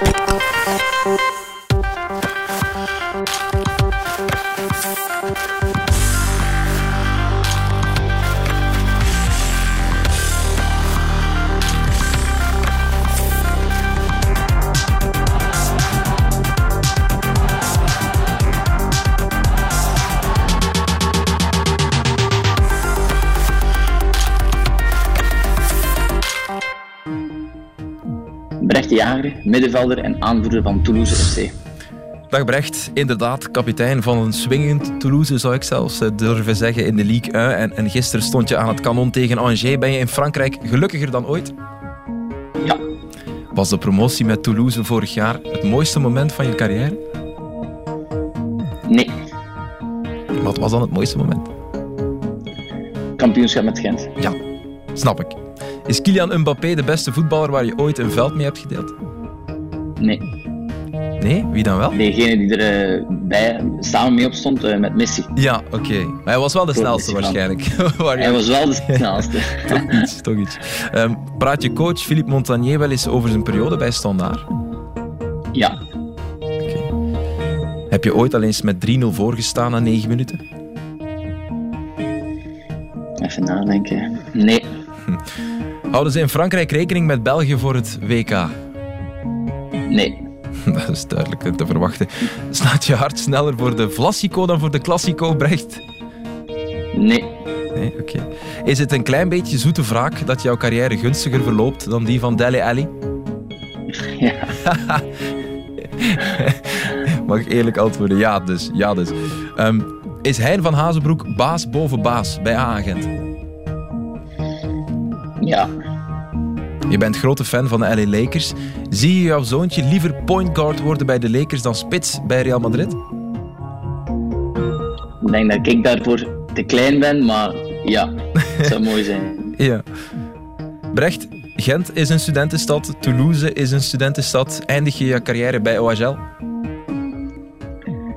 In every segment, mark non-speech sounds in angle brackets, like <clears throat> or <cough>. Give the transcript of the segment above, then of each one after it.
Brecht de middenvelder en aanvoerder van Toulouse FC. Dag Brecht, inderdaad, kapitein van een swingend Toulouse zou ik zelfs eh, durven zeggen in de Ligue 1. En, en gisteren stond je aan het kanon tegen Angers. Ben je in Frankrijk gelukkiger dan ooit? Ja, Was de promotie met Toulouse vorig jaar het mooiste moment van je carrière? nee. Wat was dan het mooiste moment? Kampioenschap met Gent. Ja, snap ik. Is Kylian Mbappé de beste voetballer waar je ooit een veld mee hebt gedeeld? Nee. Nee? Wie dan wel? Degene die er eh, bij, samen mee opstond eh, met Messi. Ja, oké. Maar hij was wel de snelste waarschijnlijk. <laughs> Hij was wel de snelste. <laughs> toch iets, toch iets. Ehm, praat je coach Philippe Montagnier wel eens over zijn periode bij Standaard? ja, Heb je ooit al eens met 3-0 voorgestaan na 9 minuten? even nadenken. Nee, Houden ze in Frankrijk rekening met België voor het WK? Nee, <laughs> Dat is duidelijk te verwachten. Slaat je hart sneller voor de Vlassico dan voor de Classico, Brecht? nee, Nee, oké. Is het een klein beetje zoete wraak dat jouw carrière gunstiger verloopt dan die van Dele Alli? <laughs> ja, <laughs> Mag ik eerlijk antwoorden? Ja, dus. Ja, dus. Ehm, is Hein van Hazenbroek baas boven baas bij A-agent? ja, Je bent grote fan van de LA Lakers. Zie je jouw zoontje liever point guard worden bij de Lakers dan spits bij Real Madrid? ik denk dat ik daarvoor te klein ben, maar ja, het zou mooi zijn. <laughs> Ja. Brecht, Gent is een studentenstad, Toulouse is een studentenstad. Eindig je je carrière bij OHL?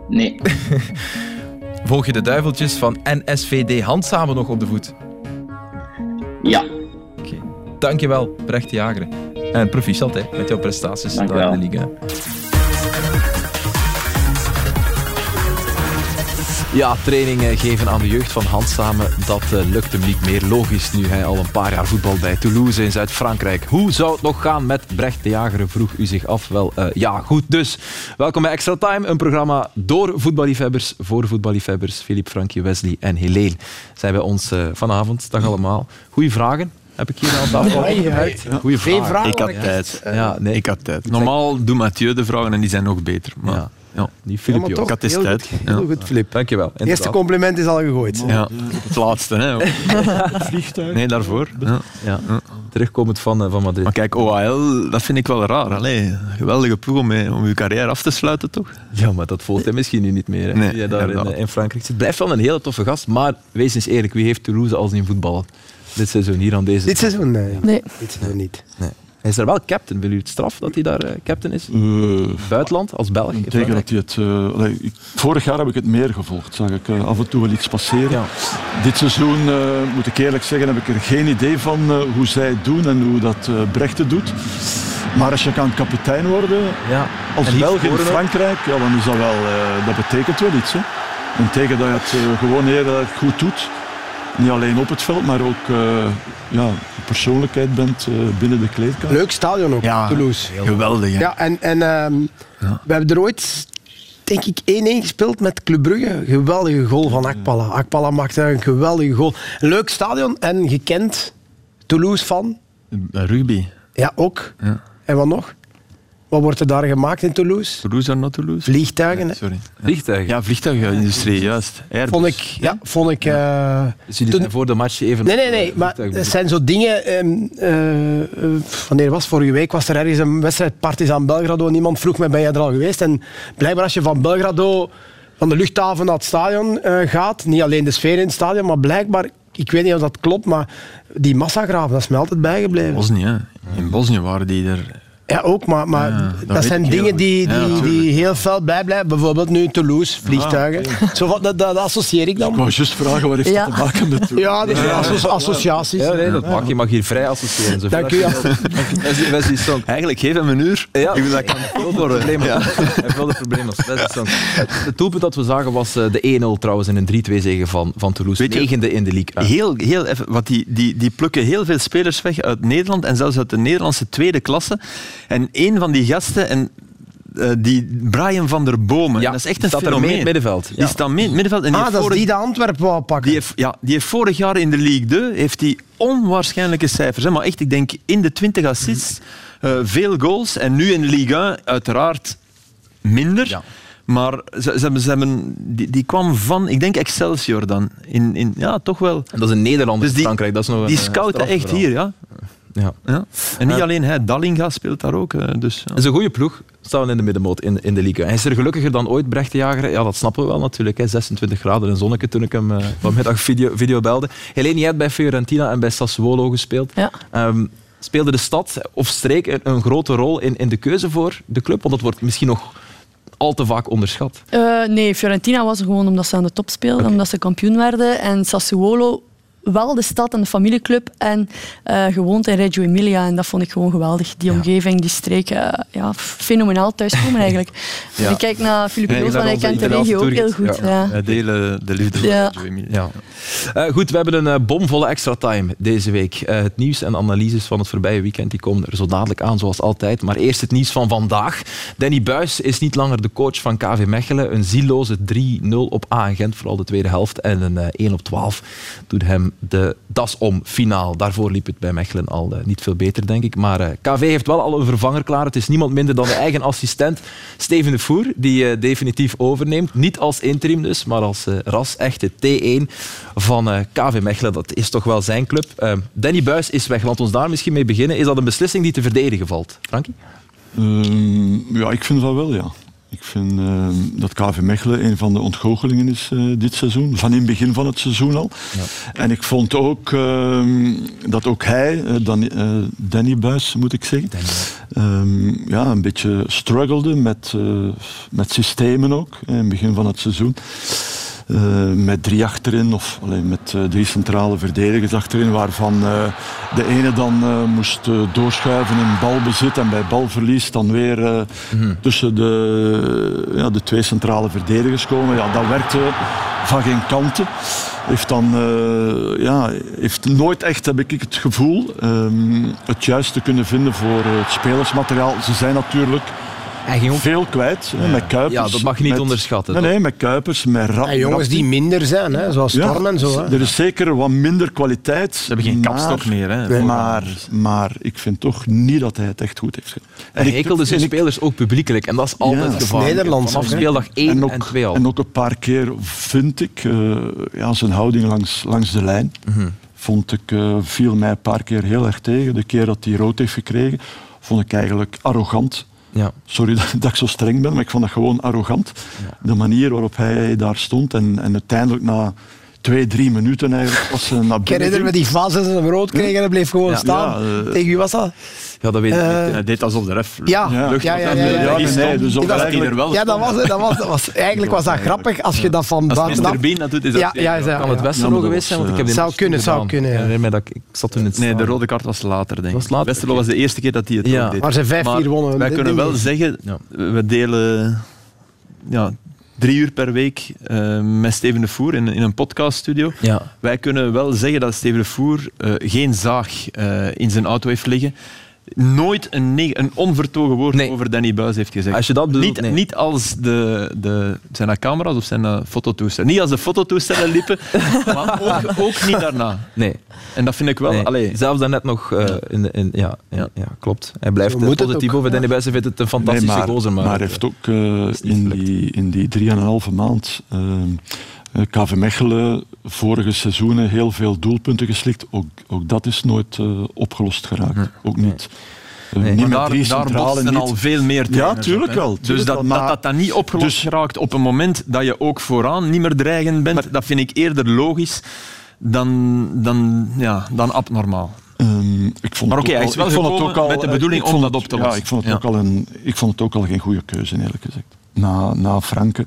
Nee, <laughs> Volg je de duiveltjes van NSVD handsamen nog op de voet? ja. Dankjewel, Brecht de Jager. En proficiat hè, met jouw prestaties Dank daar in de Liga. Ja, trainingen geven aan de jeugd van handsamen, dat eh, lukt hem niet meer. Logisch nu hij al een paar jaar voetbal bij Toulouse in Zuid-Frankrijk. Hoe zou het nog gaan met Brecht de Jager, vroeg u zich af. Wel, eh, ja, goed dus. Welkom bij Extra Time, een programma door voetballiefhebbers, voor voetballiefhebbers. Filip, Frankie, Wesley en Helene zijn bij ons eh, vanavond. Dag allemaal. Goeie vragen heb ik hier aan tafel. Goeie vragen. Ik had tijd. Ja, nee, Ik had tijd. Normaal doet Mathieu de vragen en die zijn nog beter. Maar, Ja. ja. die Filip toch, Ik had tijd. goed, Ja. heel goed, Filip. Dankjewel. Het eerste compliment is al gegooid. Ja, het laatste. Hè. <laughs> vliegtuig. Nee, daarvoor. Ja. Ja. Terugkomend van, eh, van Madrid. Maar kijk, OHL, dat vind ik wel raar. Allee, geweldige ploeg om, om je carrière af te sluiten, toch? Ja, maar dat volgt hij misschien nu niet meer. Hè? Nee, daar in, eh, in Frankrijk zit. Blijft wel een hele toffe gast, maar wees eens eerlijk, wie heeft Toulouse als in voetballen? Dit seizoen hier aan deze. Dit seizoen? Nee. Nee. Dit seizoen niet. Hij is er wel captain. Wil u het straf dat hij daar eh, captain is? Eh, Buitenland, als Belg? Frankrijk? dat hij het, eh, allee, ik- vorig jaar heb ik het meer gevolgd. Zag ik af en toe wel iets passeren. Ja. Dit seizoen, eh, moet ik eerlijk zeggen, heb ik er geen idee van hoe zij het doen en hoe dat Brechten doet. Maar als je kan kapitein worden, Ja. als Belg in? Frankrijk, ja, dan is dat wel, eh, dat betekent wel iets. Hè. En tegen dat je het gewoon heel goed doet. Niet alleen op het veld, maar ook eh, ja, een persoonlijkheid bent eh, binnen de kleedkamer. Leuk stadion ook, Ja. Toulouse. Geweldig. Hè. Ja, en, en ehm, we hebben er ooit, denk ik, 1-1 gespeeld met Club Brugge. Geweldige goal van Akpala. Akpala maakte een geweldige goal. Leuk stadion en gekend Toulouse van. Rugby. Ja, ook. Ja. En wat nog? Wat wordt er daar gemaakt in Toulouse? Toulouse or not Toulouse? Vliegtuigen. Sorry. Vliegtuigen. Ja, vliegtuigindustrie, juist. Airbus. Vond ik, ja, vond ik eh, Dus jullie Toen- zijn voor de match even... Nee, nee, nee. Maar vliegtuig het zijn zo dingen. ehm, eh, eh, wanneer was vorige week? Was er ergens een wedstrijd Partizan Belgrado? en Niemand vroeg me: ben jij er al geweest? En blijkbaar, als je van Belgrado, van de luchthaven naar het stadion eh, gaat, niet alleen de sfeer in het stadion, maar blijkbaar, ik weet niet of dat klopt, maar die massagraven, dat is me altijd bijgebleven. Bosnië. hè. In Bosnië waren die er Ja, ook, maar, maar dat zijn ik dingen die, Ja, die, die heel fel bijblijven. Bijvoorbeeld nu Toulouse, vliegtuigen. Zo, dat, dat associeer ik Ik dan. wou juist vragen, wat heeft Ja. dat te maken met toe? Ja, dat zijn asso- associaties. Ja, nee, dat mag. Je mag hier vrij associëren. zoveel Dank u. <laughs> Eigenlijk, geef hem een uur. Ja, Ik wil dat kan Ja. <laughs> Hij heeft wel de Song. Het doelpunt dat we zagen was eh, de 1-0 trouwens in een 3-2 zege van, van Toulouse. Weet je- Negende in de league. Ah. Heel, heel even, wat die, die, die plukken heel veel spelers weg uit Nederland en zelfs uit de Nederlandse tweede klasse. En een van die gasten, en, eh, die Brian van der Bomen, Ja, dat is echt die een staat fenomeen. mee in het middenveld. Die staat mee in het middenveld. En die Ah, dat is vorig- die de Antwerpen wou pakken. Die heeft, ja, die heeft vorig jaar in de League 2 heeft die onwaarschijnlijke cijfers. Hè? Maar echt, ik denk in de 20 assists, eh, veel goals. En nu in de Ligue 1 uiteraard minder. Ja. Maar ze, ze hebben, ze hebben, die, die kwam van, ik denk Excelsior dan. In, in, ja, toch wel. En dat is een Nederlander Dus die- Frankrijk. Dat is nog Die eh, scouten echt hier, ja. Ja. ja. En niet Ja. alleen hij, Dallinga speelt daar ook. eh, Dus, ja. Is een goede ploeg, staan we in de middenmoot in, in de Liga. Hij is er gelukkiger dan ooit, Brecht de Jager. Ja, dat snappen we wel natuurlijk. Hè. 26 graden en zonneke toen ik hem eh, <laughs> vanmiddag video, video belde. Helene, jij hebt bij Fiorentina en bij Sassuolo gespeeld. Ja. Ehm, speelde de stad of streek een, een grote rol in, in de keuze voor de club? Want dat wordt misschien nog al te vaak onderschat. Eh, nee, Fiorentina was er gewoon omdat ze aan de top speelden, omdat ze kampioen werden. En Sassuolo wel de stad en de familieclub en eh, gewoond in Reggio Emilia. En dat vond ik gewoon geweldig. Die omgeving, die streek, eh, ja, fenomenaal thuiskomen <laughs> eigenlijk. Ja. Als ik kijk naar Philippe Ja, dan hij onze kent de regio ook heel goed. Ja. Wij delen de liefde Ja. Joe Emilia. Ja. Eh, goed, we hebben een bomvolle extra time deze week. Het nieuws en analyses van het voorbije weekend die komen er zo dadelijk aan, zoals altijd. Maar eerst het nieuws van vandaag. Danny Buis is niet langer de coach van KV Mechelen. Een zieloze 3-0 op A in Gent, vooral de tweede helft. En een eh, 1 op 12 doet hem de das om finaal. Daarvoor liep het bij Mechelen al eh, niet veel beter, denk ik. Maar eh, KV heeft wel al een vervanger klaar. Het is niemand minder dan de eigen assistent, Steven de Voer, die eh, definitief overneemt. Niet als interim dus, maar als ras echte T1 van KV Mechelen. Dat is toch wel zijn club. Eh, Danny Buis is weg. Laat ons daar misschien mee beginnen. Is dat een beslissing die te verdedigen valt? Frankie? Ehm, ja, ik vind dat wel, ja. Ik vind ehm, dat KV Mechelen een van de ontgoochelingen is eh, dit seizoen. Van in het begin van het seizoen al. En ik vond ook ehm, dat ook hij, eh, Danny, eh, Danny Buis moet ik zeggen, ehm, ja, een beetje struggelde met, met systemen ook. In het begin van het seizoen. Eh, met drie achterin, of alleen met eh, drie centrale verdedigers achterin, waarvan eh, de ene dan moest doorschuiven in balbezit en bij balverlies dan weer eh, tussen de, ja, de twee centrale verdedigers komen. Ja, dat werkte van geen kanten. Heeft dan ja, heeft nooit echt, heb ik het gevoel, ehm, het juiste kunnen vinden voor het spelersmateriaal. Ze zijn natuurlijk Hij ging ook... veel kwijt, met Kuipers. Ja, dat mag je niet met- onderschatten. Nee, nee, met Kuipers, met Ra En jongens die minder zijn, hè, zoals ja, Storm en zo. Hè. Er is zeker wat minder kwaliteit. Ze hebben geen kapstok meer, hè, Maar, maar ik vind toch niet dat hij het echt goed heeft gedaan. Hij ik- hekelde zijn en spelers ook publiekelijk. En dat is altijd is gevaarlijk. Nederlands Vanaf speeldag 1 en, en ook, 2 al. en ook een paar keer vind ik eh, ja, zijn houding langs, langs de lijn. Mhm. Vond ik, eh, viel mij een paar keer heel erg tegen. De keer dat hij rood heeft gekregen, vond ik eigenlijk arrogant. Ja. Sorry <laughs> dat, dat ik zo streng ben, maar ik vond dat gewoon arrogant. De manier waarop hij daar stond en, en uiteindelijk na twee, drie minuten eigenlijk was ze naar Ik binnen herinner me ging. die fase dat ze hem rood kregen en hij bleef gewoon Ja. staan. Ja, eh, Tegen wie was dat? ja, dat weet ik Eh, niet. Hij deed alsof de ref Ja, Ja. ja, ja. ja, ja, ja. Ja, nee, nee, dus op Dat- eigenlijk- wel Ja, dat was, dat was, dat was, <laughs> eigenlijk was dat grappig als je dat van Als buitenaf... Mr. Bean dat doet, is dat... Ja, ja, ja, Kan het. Westerlo geweest zijn? Want ik heb die zou kunnen, zou kunnen, ja. Dat ik, zat toen in het Nee, de rode kaart was later, denk ik. Was later? Westerlo was de eerste keer dat hij het Ja. ook deed. Maar ze 5-4 Maar wonnen. Wij kunnen wel zeggen, we delen ja, drie uur per week eh, met Steven de Voer in, in een podcaststudio. Ja. Wij kunnen wel zeggen dat Steven de Voer eh, geen zaag eh, in zijn auto heeft liggen. Nooit een, een onvertogen woord Nee. over Danny Buis heeft gezegd. Als je dat bedoelt, niet, nee. niet als de, de, zijn dat camera's of zijn dat fototoestellen. Niet als de fototoestellen liepen, <laughs> maar ook, ook niet daarna. Nee. En dat vind ik wel... nee. Allee, Zelfs daarnet nog... eh, in, de- in, ja, ja, ja, klopt. Hij blijft eh, moet het positief ook. over Danny Buijs. Hij vindt het een fantastische Nee, maar, gozer. Maar, maar hij heeft ook eh, in, die, in die drieënhalve maand eh, eh, KV Mechelen vorige seizoenen heel veel doelpunten geslikt. Ook, ook dat is nooit eh, opgelost geraakt. Ook niet. Eh, niet daar, drie daar niet- al veel meer Ja, tuurlijk wel, Dus dat, wel, dat maar- dat dan niet opgelost Dus- geraakt op een moment dat je ook vooraan niet meer dreigend bent, dat vind ik eerder logisch dan, dan, ja, dan abnormaal. Ehm, ik vond Maar oké, hij is wel het ook al, met de bedoeling om dat op te Ja, lossen. ik vond, het Ja. ook al een, ik vond het ook al geen goede keuze, eerlijk gezegd. Na, na Franke,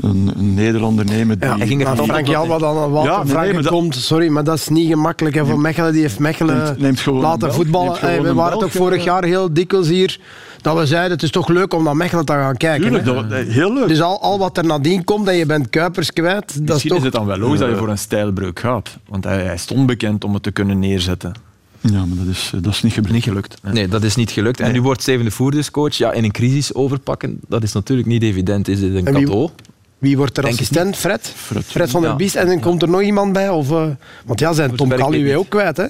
een, een Nederlander nemen die... Ja, hij ging er maar Frank op Jalwa dan aan Walter Ja, nee, nee, komt. Sorry, maar dat is niet gemakkelijk. hè, voor Mechelen, die heeft Mechelen Neemt- neemt laten Belg, voetballen. neemt gewoon Hey, we waren toch vorig eh. jaar heel dikwijls hier dat we zeiden het is toch leuk om naar Mechelen te gaan kijken. Tuurlijk, dat, heel leuk. Dus al, al wat er nadien komt en je bent Kuipers kwijt, dat is Misschien toch... is het dan wel logisch dat je voor een stijlbreuk gaat. Want hij, hij stond bekend om het te kunnen neerzetten. Ja, maar dat is, eh, dat is niet gebeurd. Niet gelukt. Nee, dat is niet gelukt. En nu wordt Steven de Voer dus coach. Ja, in een crisis overpakken, dat is natuurlijk niet evident. Is dit een En cadeau? Wie wordt er Denk assistent? Fred? Fred. van der Ja. Biest. En dan komt er nog iemand bij? Of, eh, want ja, zijn Tom Calloway ook kwijt, hè?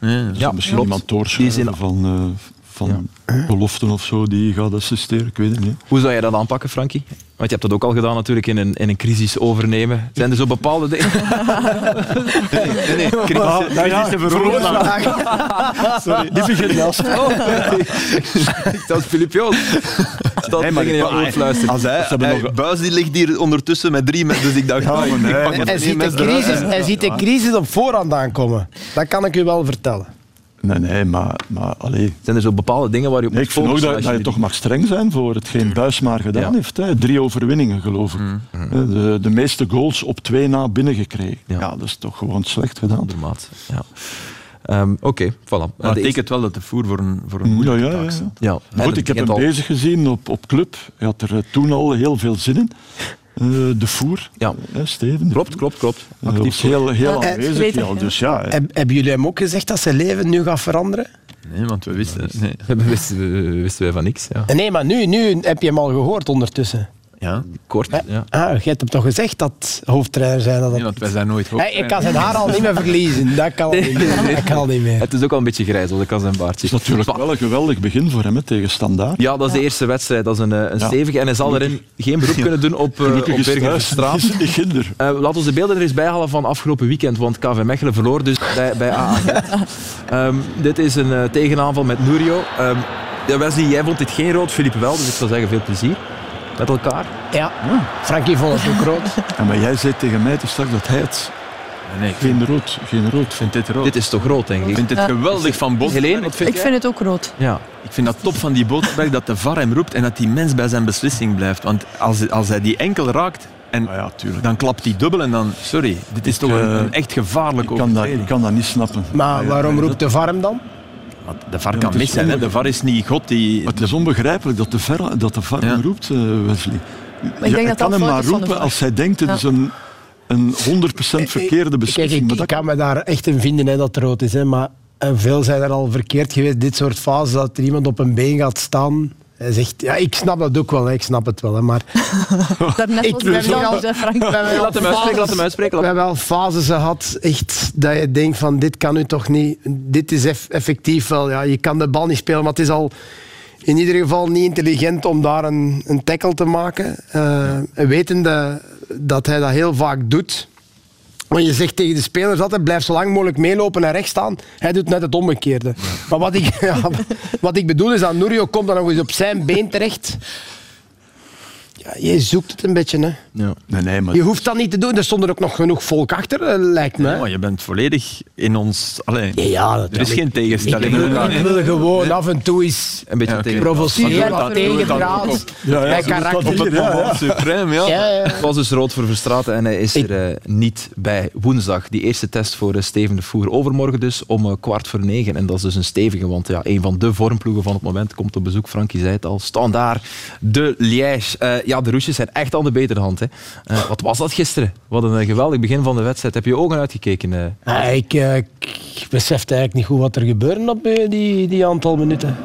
Ja. Ja, misschien iemand doorschrijven is in- van, beloften of zo die gaat assisteren. Ik weet het niet. Hoe zou jij dat aanpakken, Frankie? Want je hebt dat ook al gedaan natuurlijk in een, in een crisis overnemen. Zijn er zo bepaalde dingen? <laughs> nee, nee, crisis, crisis Sorry, die begint als. <laughs> Dat is Filip Joos. Nee, maar je oor fluisteren. Als hij, hebben hij- nog- Buis die ligt hier ondertussen met drie mensen, dus ik dacht, <laughs> ah, nee, Hij ziet, de crisis, hij ziet de crisis op voorhand aankomen. Dat kan ik u wel vertellen. Nee, nee, maar, maar allee. Zijn er zo bepaalde dingen waar je op Nee, moet ik vind ook dat, dat je toch mag streng zijn voor hetgeen Buis maar gedaan Ja. heeft. Hè. Drie overwinningen, geloof ik. De, de meeste goals op twee na binnengekregen. Ja. Ja. dat is toch gewoon slecht gedaan. Ondermaat, ja. Ehm, Oké, voilà. Maar De het wel dat de voer voor een, voor een Ja, moeilijke ja, ja. taak staat. ja, Maar Goed, ik heb hem bezig gezien op, op club. Hij had er eh, toen al heel veel zin in. Eh, de voer, Ja, hè, Steven. klopt, klopt, klopt. Hij was heel, heel Ja, aanwezig. dus ja, hè. Hebben jullie hem ook gezegd dat zijn leven nu gaat veranderen? Nee, want we wisten... Nee. <laughs> Dat wisten, wisten wij van niks. Ja. Nee, maar nu, nu heb je hem al gehoord ondertussen. Ja, Kort, ja. Ah, je hebt hem toch gezegd dat hoofdtrainer zijn? Dat nee, want wij zijn nooit. Hey, ik kan zijn haar al niet meer verliezen. Dat kan al niet meer. Dat kan al niet meer. Het is ook al een beetje grijs, want ik kan zijn baardje. Het is natuurlijk wel een geweldig begin voor hem hè, tegen Standaard. Ja, dat is de eerste wedstrijd. Dat is een, eh, een Ja. stevige. En hij zal erin geen beroep kunnen doen op, uh, op is Bergen thuis Straat. is niet ginder. Eh, laat ons de beelden er eens bij halen van afgelopen weekend, want KV Mechelen verloor dus bij, bij. <laughs> Ehm, dit is een tegenaanval met Nurio. Ehm ja, Wesley, jij vond dit geen rood, Filip wel, dus ik zou zeggen veel plezier met elkaar. Ja, Frankie vond het ook <laughs> rood. Ja, maar jij zei tegen mij toen straks dat hij het Nee, ik geen rood, geen rood vindt. vind dit rood. Dit is toch rood, denk Ik ik? vind het Ja. geweldig van Bos. Helene, wat vind Ik jij? vind het ook rood. Ja. Ik vind dat top van die Boterberg dat de VAR hem roept en dat die mens bij zijn beslissing blijft. Want als, als hij die enkel raakt, en Ah ja, tuurlijk. dan klapt hij dubbel en dan... Sorry, dit is toch een, eh, een echt gevaarlijk Ik kan, dat, ik kan dat niet snappen. Maar ja, waarom roept de VAR hem dan? Want De VAR kan het is mis zijn. Hè. De. VAR is niet God die... Maar het is onbegrijpelijk dat de VAR, dat de VAR Ja. hem roept, eh, Wesley. denk Je- dat je dat kan hem fout maar roepen als hij denkt het Ja. is een, een 100% verkeerde Kijk, beslissing. ik, Maar ik dat kan me daar echt in vinden hè, dat het rood is. Hè, maar en veel zijn er al verkeerd geweest. Dit soort fases dat er iemand op een been gaat staan. Hij zegt, ja, ik snap dat ook wel, hè, ik snap het wel. Hè, maar <laughs> Daarnet Ik was Frank. Laat hem uitspreken, laat hem uitspreken. we hebben wel fases gehad, echt, dat je denkt van dit kan u toch niet. Dit is eff- effectief wel, ja, je kan de bal niet spelen, maar het is al in ieder geval niet intelligent om daar een, een tackle te maken. Eh, wetende dat hij dat heel vaak doet. Want je zegt tegen de spelers altijd, blijf zo lang mogelijk meelopen en rechts staan. Hij doet net het omgekeerde. Maar wat ik, <laughs> ja, wat ik bedoel is dat Nurio komt dan nog eens op zijn been terecht. Ja, je zoekt het een beetje. Hè. Ja. Nee, nee, maar Je hoeft dat niet te doen. Er stond er ook nog genoeg volk achter, eh, lijkt me. Ja, maar je bent volledig in ons... Allee, Ja, dat er is geen Ik tegenstelling. wil, ik wil gewoon af en toe eens Een beetje Ja, tegen. provoceren, Ja, tegenpraat. Ja, ja, karakter. ja, ja. Supreme, ja. Ja, ja. Het was dus rood voor Verstraten en hij is Ik- er eh, niet bij. Woensdag, die eerste test voor eh, Steven de Voer. Overmorgen dus om eh, kwart voor negen. En dat is dus een stevige, want ja, een van de vormploegen van het moment komt op bezoek. Frankie zei het al. Standaard, de Liège. Ja, de Roesjes zijn echt aan de betere hand. Hè. Eh, wat was dat gisteren? Wat een eh, geweldig begin van de wedstrijd. Heb je je ogen uitgekeken? eh? Ah, ik, eh, ik besefte eigenlijk niet goed wat er gebeurde op die, die aantal minuten.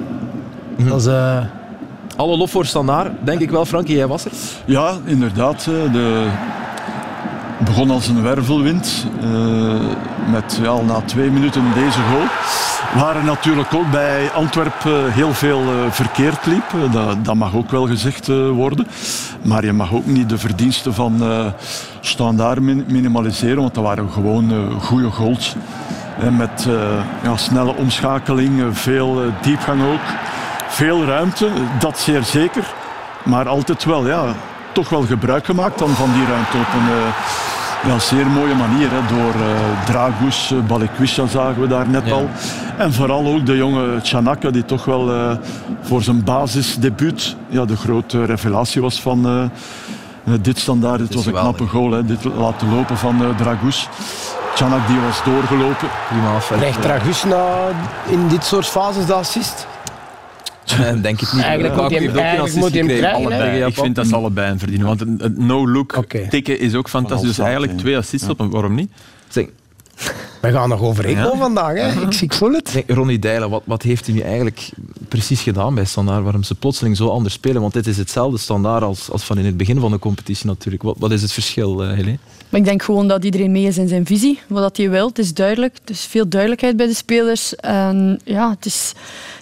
Dat is, eh, Alle lof voor Standaard, denk ik wel. Frankie, jij was er. Ja, inderdaad. eh, De... begon als een wervelwind. eh, met ja, al na twee minuten deze goal. Waar natuurlijk ook bij Antwerpen heel veel eh, verkeerd liep. Eh, Dat, dat mag ook wel gezegd eh, worden. Maar je mag ook niet de verdiensten van eh Standaard min- minimaliseren. Want dat waren gewoon eh, goede goals. Met eh, ja, snelle omschakeling, eh, veel eh, diepgang ook. Veel ruimte, dat zeer zeker. Maar altijd wel, ja, toch wel gebruik gemaakt van die ruimte op een, Ja, een zeer mooie manier. Hè. Door uh, Dragus, uh, Balikwisha zagen we daar net Ja. al. En vooral ook de jonge Chanaka, die toch wel eh, voor zijn basisdebuut ja, de grote revelatie was van eh, eh, dit standaard. Het is was een geweldig. knappe goal, hè. dit laten lopen van eh, Dragus. Chanak die was doorgelopen. Prima. Krijgt Dragus na in dit soort fases de assist? <laughs> Denk ik niet. Eigenlijk moet hij hem- heeft ook geen eigenlijk assist moet hij hem krijgen, ik vind dat ze allebei een verdienen. Want een, een no-look tikken is ook fantastisch. Dus eigenlijk twee assists op een waarom niet? Zeg, We gaan nog overeenkomen vandaag. Hè? Ik, ik voel het. Ronnie Deijlen, wat, wat heeft hij nu eigenlijk precies gedaan bij Standaard? Waarom ze plotseling zo anders spelen? Want dit is hetzelfde Standaard als, als van in het begin van de competitie natuurlijk. Wat, wat is het verschil, uh, Helene? Maar ik denk gewoon dat iedereen mee is in zijn visie. Wat dat hij wil, het is duidelijk. Er is veel duidelijkheid bij de spelers. En ja, het, is,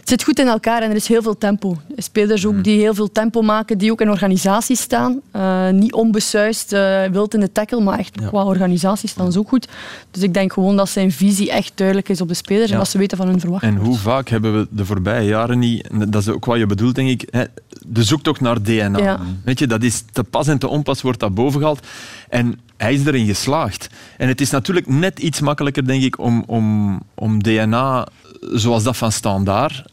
het zit goed in elkaar en er is heel veel tempo. Spelers ook die heel veel tempo maken, die ook in organisatie staan. Eh, niet onbesuist, eh, wild in de tackle, maar echt Ja. qua organisatie staan ze ook goed. Dus ik denk gewoon dat zijn visie echt duidelijk is op de spelers Ja. en dat ze weten van hun verwachtingen. En hoe vaak hebben we de voorbije jaren niet, dat is ook wat je bedoelt, denk ik, hè, de zoektocht naar DNA. Ja. Weet je, dat is te pas en te onpas wordt dat bovengehaald. En hij is erin geslaagd. En het is natuurlijk net iets makkelijker, denk ik, om, om, om DNA zoals dat van standaard,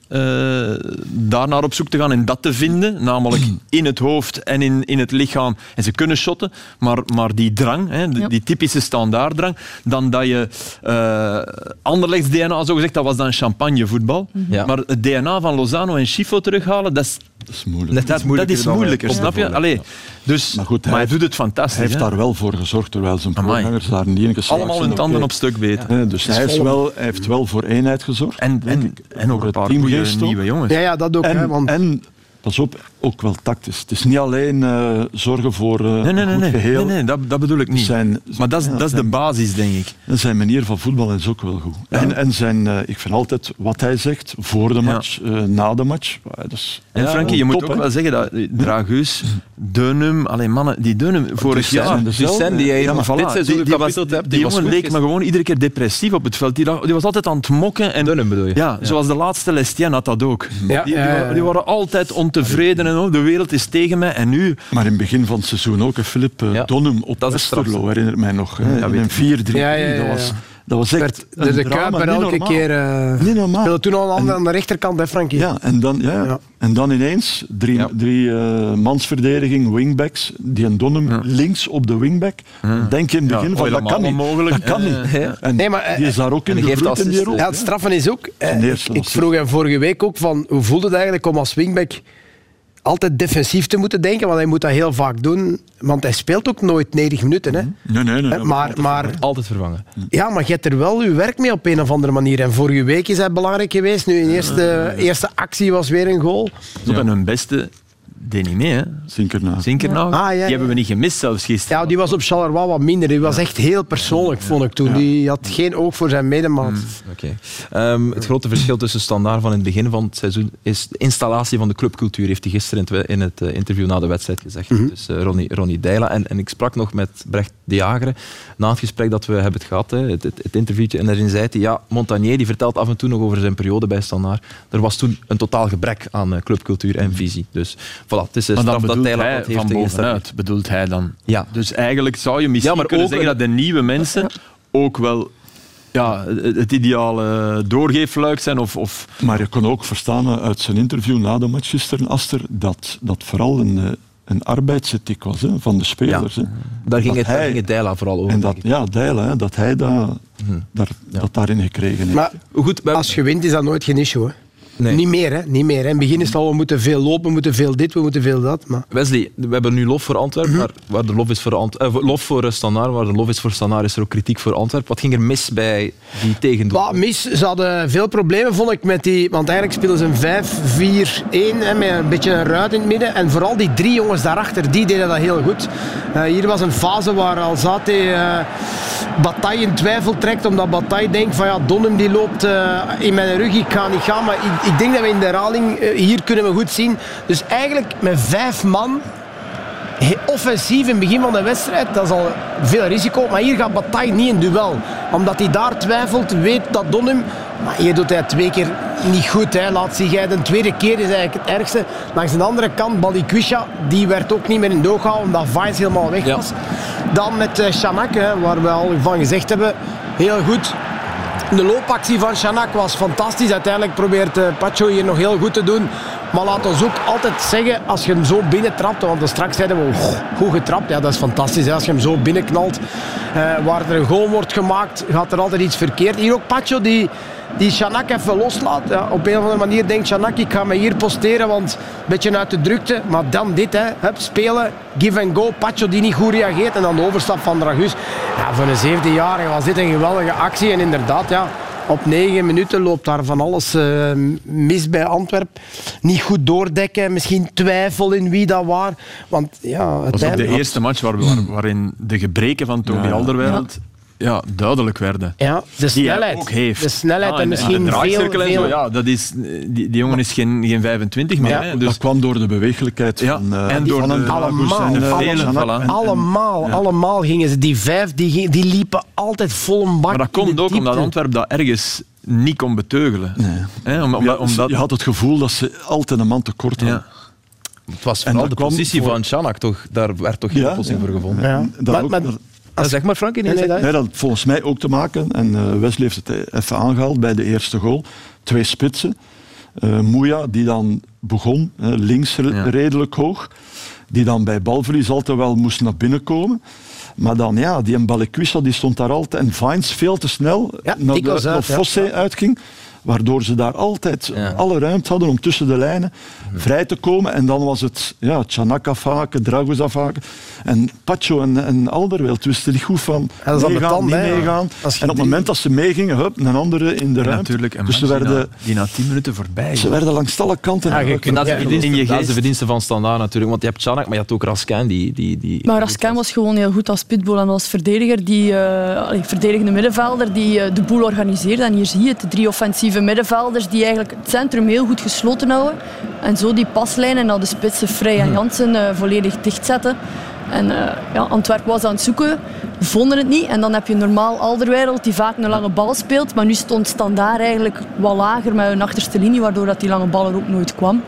daarnaar op zoek te gaan en dat te vinden, namelijk <clears throat> in het hoofd en in, in het lichaam. En ze kunnen shotten, maar, maar die drang, hè, die, Ja. die typische standaarddrang, dan dat je uh, Anderlechts DNA, zo gezegd, dat was dan champagnevoetbal. Ja. Maar het DNA van Lozano en Schifo terughalen, dat is, Dat is moeilijk. Dat, iets moeilijker dat is dan, moeilijker, eh, snap je? ja. Allee, dus, Maar goed, hij doet het fantastisch. Hij heeft daar wel voor gezorgd, terwijl zijn voorgangers daar niet in geslaagd Allemaal hun tanden op stuk beter. Hè, dus hij, is wel, hij heeft wel voor eenheid gezorgd. En, en, en ook een het paar goede. Nieuwe jongens. Ja, ja dat ook. hè, want en pas op, ook wel tactisch. Het is niet alleen eh, zorgen voor eh, Nee, nee, nee, een goed nee, geheel. nee, nee dat, dat bedoel ik niet. Zijn, maar dat is, ja, dat is de basis, denk ik. En zijn manier van voetballen is ook wel goed. En, en zijn, eh, ik vind altijd wat hij zegt, voor de match, eh, na de match. Dat is, En ja, Frankie, je moet ook wel zeggen dat Dragus, Deunum, alleen mannen, die Deunum vorig jaar... Ducen, die jij Ja, maar nog dit seizoen die, die, was, hebt, die jongen goed leek me gewoon iedere keer depressief op het veld. Die, die was altijd aan het mokken. En, Dunham bedoel je? Ja, zoals de laatste Lestien had dat ook. Die waren altijd ontevreden en oh, de wereld is tegen mij. En nu... Maar in het begin van het seizoen ook, hè, Filip uh, Ja. Donum op Dat straf, Westerlo, hè. herinnert mij nog. Hè, Ja, in weet een 4-3. Ja, ja, ja, Dat was, dat was echt werd een de, de drama, Kuiper niet elke normaal. keer... eh Niet normaal. speelde toen al aan, En- aan de rechterkant, hè, Frankie? Ja, en dan, ja, ja. En dan ineens drie, Ja. drie eh, mansverdediging, wingbacks. Die en Donum links op de wingback. Denk je in het Ja, begin van, dat helemaal kan niet. onmogelijk. Dat kan niet. En Nee, maar, eh, die is daar ook in geeft gegroeid in die rol. Ja, het straffen is ook... eh, ik, vroeg hem vorige week ook van hoe voelde het eigenlijk om als wingback altijd defensief te moeten denken, want hij moet dat heel vaak doen. Want hij speelt ook nooit 90 minuten. Hè. Nee, nee, nee. Maar, maar, Altijd vervangen. ja, maar je hebt er wel je werk mee op een of andere manier. En vorige week is hij belangrijk geweest. Nu, in eerste, eerste actie was weer een goal. Op en hun beste deed niet mee, hè. Zinkerna. Zinkernaag. Ah, ja, Die hebben we niet gemist zelfs gisteren. Ja, die was op Charleroi wat minder. Die was echt heel persoonlijk, vond ik toen. Die had geen oog voor zijn medemaat. Oké. Ehm, het grote verschil tussen standaard van in het begin van het seizoen is de installatie van de clubcultuur, heeft hij gisteren in het, in het eh, interview na de wedstrijd gezegd. Dus eh, Ronnie, Ronnie Deila. En, en ik sprak nog met Brecht de Jager na het gesprek dat we hebben gehad, hè, het, het, het interviewtje, en daarin zei hij, ja, Montagnier die vertelt af en toe nog over zijn periode bij standaard. Er was toen een totaal gebrek aan eh, clubcultuur en visie. Dus voilà, het is een straf dat bedoelt Deila hij heeft van bovenuit, bedoelt hij dan. Ja. Dus eigenlijk zou je misschien Ja, maar kunnen ook zeggen een- dat de nieuwe mensen ook wel ja, het ideale doorgeefluik zijn. Of, of Maar je kon ook verstaan eh, uit zijn interview na de match gisteren, Aster, dat dat vooral een, eh, een arbeidsethiek was hè, van de spelers. hè. Daar ging het, daar hij- ging het Deila vooral over. En dat, denk ik. ja, hè, dat hij dat, daar, dat daarin gekregen heeft. Maar Goed, als je wint, is dat nooit geen issue. Hè. Nee. Niet meer, hè? Niet meer. Hè. In het begin is het al, we moeten veel lopen, we moeten veel dit, we moeten veel dat. Maar... Wesley, we hebben nu lof voor Antwerpen, maar waar de lof is voor, Ant eh, lof voor eh, Standaard, waar de lof is voor Standaard, is er ook kritiek voor Antwerpen. Wat ging er mis bij die tegendoel? Bah, mis, ze hadden veel problemen, vond ik, met die... Want eigenlijk speelden ze een 5-4-1, hè, met een beetje een ruit in het midden. En vooral die drie jongens daarachter, die deden dat heel goed. Eh, hier was een fase waar Alzate eh Bataille in twijfel trekt, omdat Bataille denkt van ja, Donnem die loopt in mijn rug, ik ga niet gaan. Maar ik, ik denk dat we in de herhaling, eh, hier kunnen we goed zien. Dus eigenlijk met vijf man offensief in het begin van de wedstrijd, dat is al veel risico. Maar hier gaat Bataille niet in duel. Omdat hij daar twijfelt, weet dat Donum. Maar hier doet hij twee keer niet goed. Hè. Laat zich hij de tweede keer is eigenlijk het ergste. Langs de andere kant, Balikwisha, die werd ook niet meer in doog gehouden omdat Vines helemaal weg Ja. was. Dan met Shanak, hè, waar we al van gezegd hebben. Heel goed. De loopactie van Shanak was fantastisch. Uiteindelijk probeert uh, Pacho hier nog heel goed te doen. Maar laat ons ook altijd zeggen, als je hem zo binnentrapt, want straks zeiden we, oh, goed getrapt, ja, dat is fantastisch. Als je hem zo binnenknalt, uh, waar er een goal wordt gemaakt, gaat er altijd iets verkeerd. Hier ook Pacho, die, die Shanak even loslaat. Ja, op een of andere manier denkt Shanak, ik ga me hier posteren, want een beetje uit de drukte. Maar dan dit, hè, hup, spelen, give and go. Pacho die niet goed reageert en dan de overstap van Dragus. Ja, voor een 17-jarige was dit een geweldige actie. En inderdaad, ja, op negen minuten loopt daar van alles uh, mis bij Antwerpen. Niet goed doordekken, misschien twijfel in wie dat was. Want ja, dat was ook de eerste match waar, waar, waarin de gebreken van Tony ja. Alderweireld ja, duidelijk werden. Ja, de snelheid. ook heeft. De snelheid ah, en, misschien de veel, veel... Zo, ja, dat is, die, die jongen is geen, geen 25 meer. Ja, hè, dus... Dat kwam door de bewegelijkheid ja, van, uh, en door van de, allemaal, en, allemaal, en, allemaal, ja. allemaal gingen ze. Die vijf die, die liepen altijd vol een bak Maar dat komt ook omdat Antwerpen dat ergens niet kon beteugelen. Nee. Hè, om, om, ja, omdat... Je had het gevoel dat ze altijd een man tekort hadden. Ja. Het was vooral de positie voor... van Chanak, toch? daar werd toch geen oplossing voor gevonden. Ja. Maar, ook, maar, als... zeg maar, Frankie. Nee, nee, nee, dat had volgens mij ook te maken, en uh, Wesley heeft het even aangehaald bij de eerste goal. Twee spitsen. Uh, Moeja, die dan begon, uh, links ja. redelijk hoog. Die dan bij balverlies altijd wel moest naar binnen komen. Maar dan, ja, die Mbalekwissa die stond daar altijd. En Vines veel te snel ja, naar, de, uit, naar Fosse ja. uitging. Waardoor ze daar altijd ja. alle ruimte hadden om tussen de lijnen vrij te komen. En dan was het ja, Chanak afhaken, Dragos afhaken. En Pacho en, en Alderweireld wisten niet goed van ja, dat meegaan, niet meegaan. En op het moment dat ze meegingen, hup, een andere in de ruimte. Natuurlijk, en dus ze die werden, na, die na tien minuten voorbij. Ze werden langs alle kanten. Ja, je kunt, dat, is ja, verdienste, in je dat is de verdienste van Standaard natuurlijk. Want je hebt Chanak, maar je had ook Raskin. Die, die, die, Maar Raskin was gewoon heel goed als pitbull en als verdediger. Die uh, verdedigende middenvelder die uh, de boel organiseerde. En hier zie je het, de drie offensieve middenvelders die eigenlijk het centrum heel goed gesloten houden. En zo die paslijnen naar de spitsen Vrij en Jansen uh, volledig dichtzetten. En uh, ja, Antwerpen was aan het zoeken, vonden het niet. En dan heb je normaal Alderweireld die vaak een lange bal speelt. Maar nu stond Standaard eigenlijk wat lager met een achterste linie, waardoor dat die lange bal er ook nooit kwam.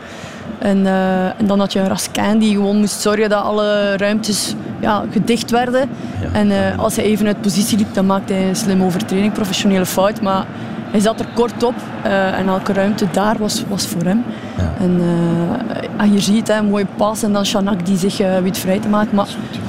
En, uh, en dan had je een Raskin die gewoon moest zorgen dat alle ruimtes ja, gedicht werden. Ja. En uh, als hij even uit positie liep, dan maakte hij een slim overtreding, professionele fout. Maar hij zat er kort op uh, en elke ruimte daar was, was voor hem. Ja. En hier zie je het, hè, een mooie pas en dan Shanak die zich uh, weet vrij te maken. Maar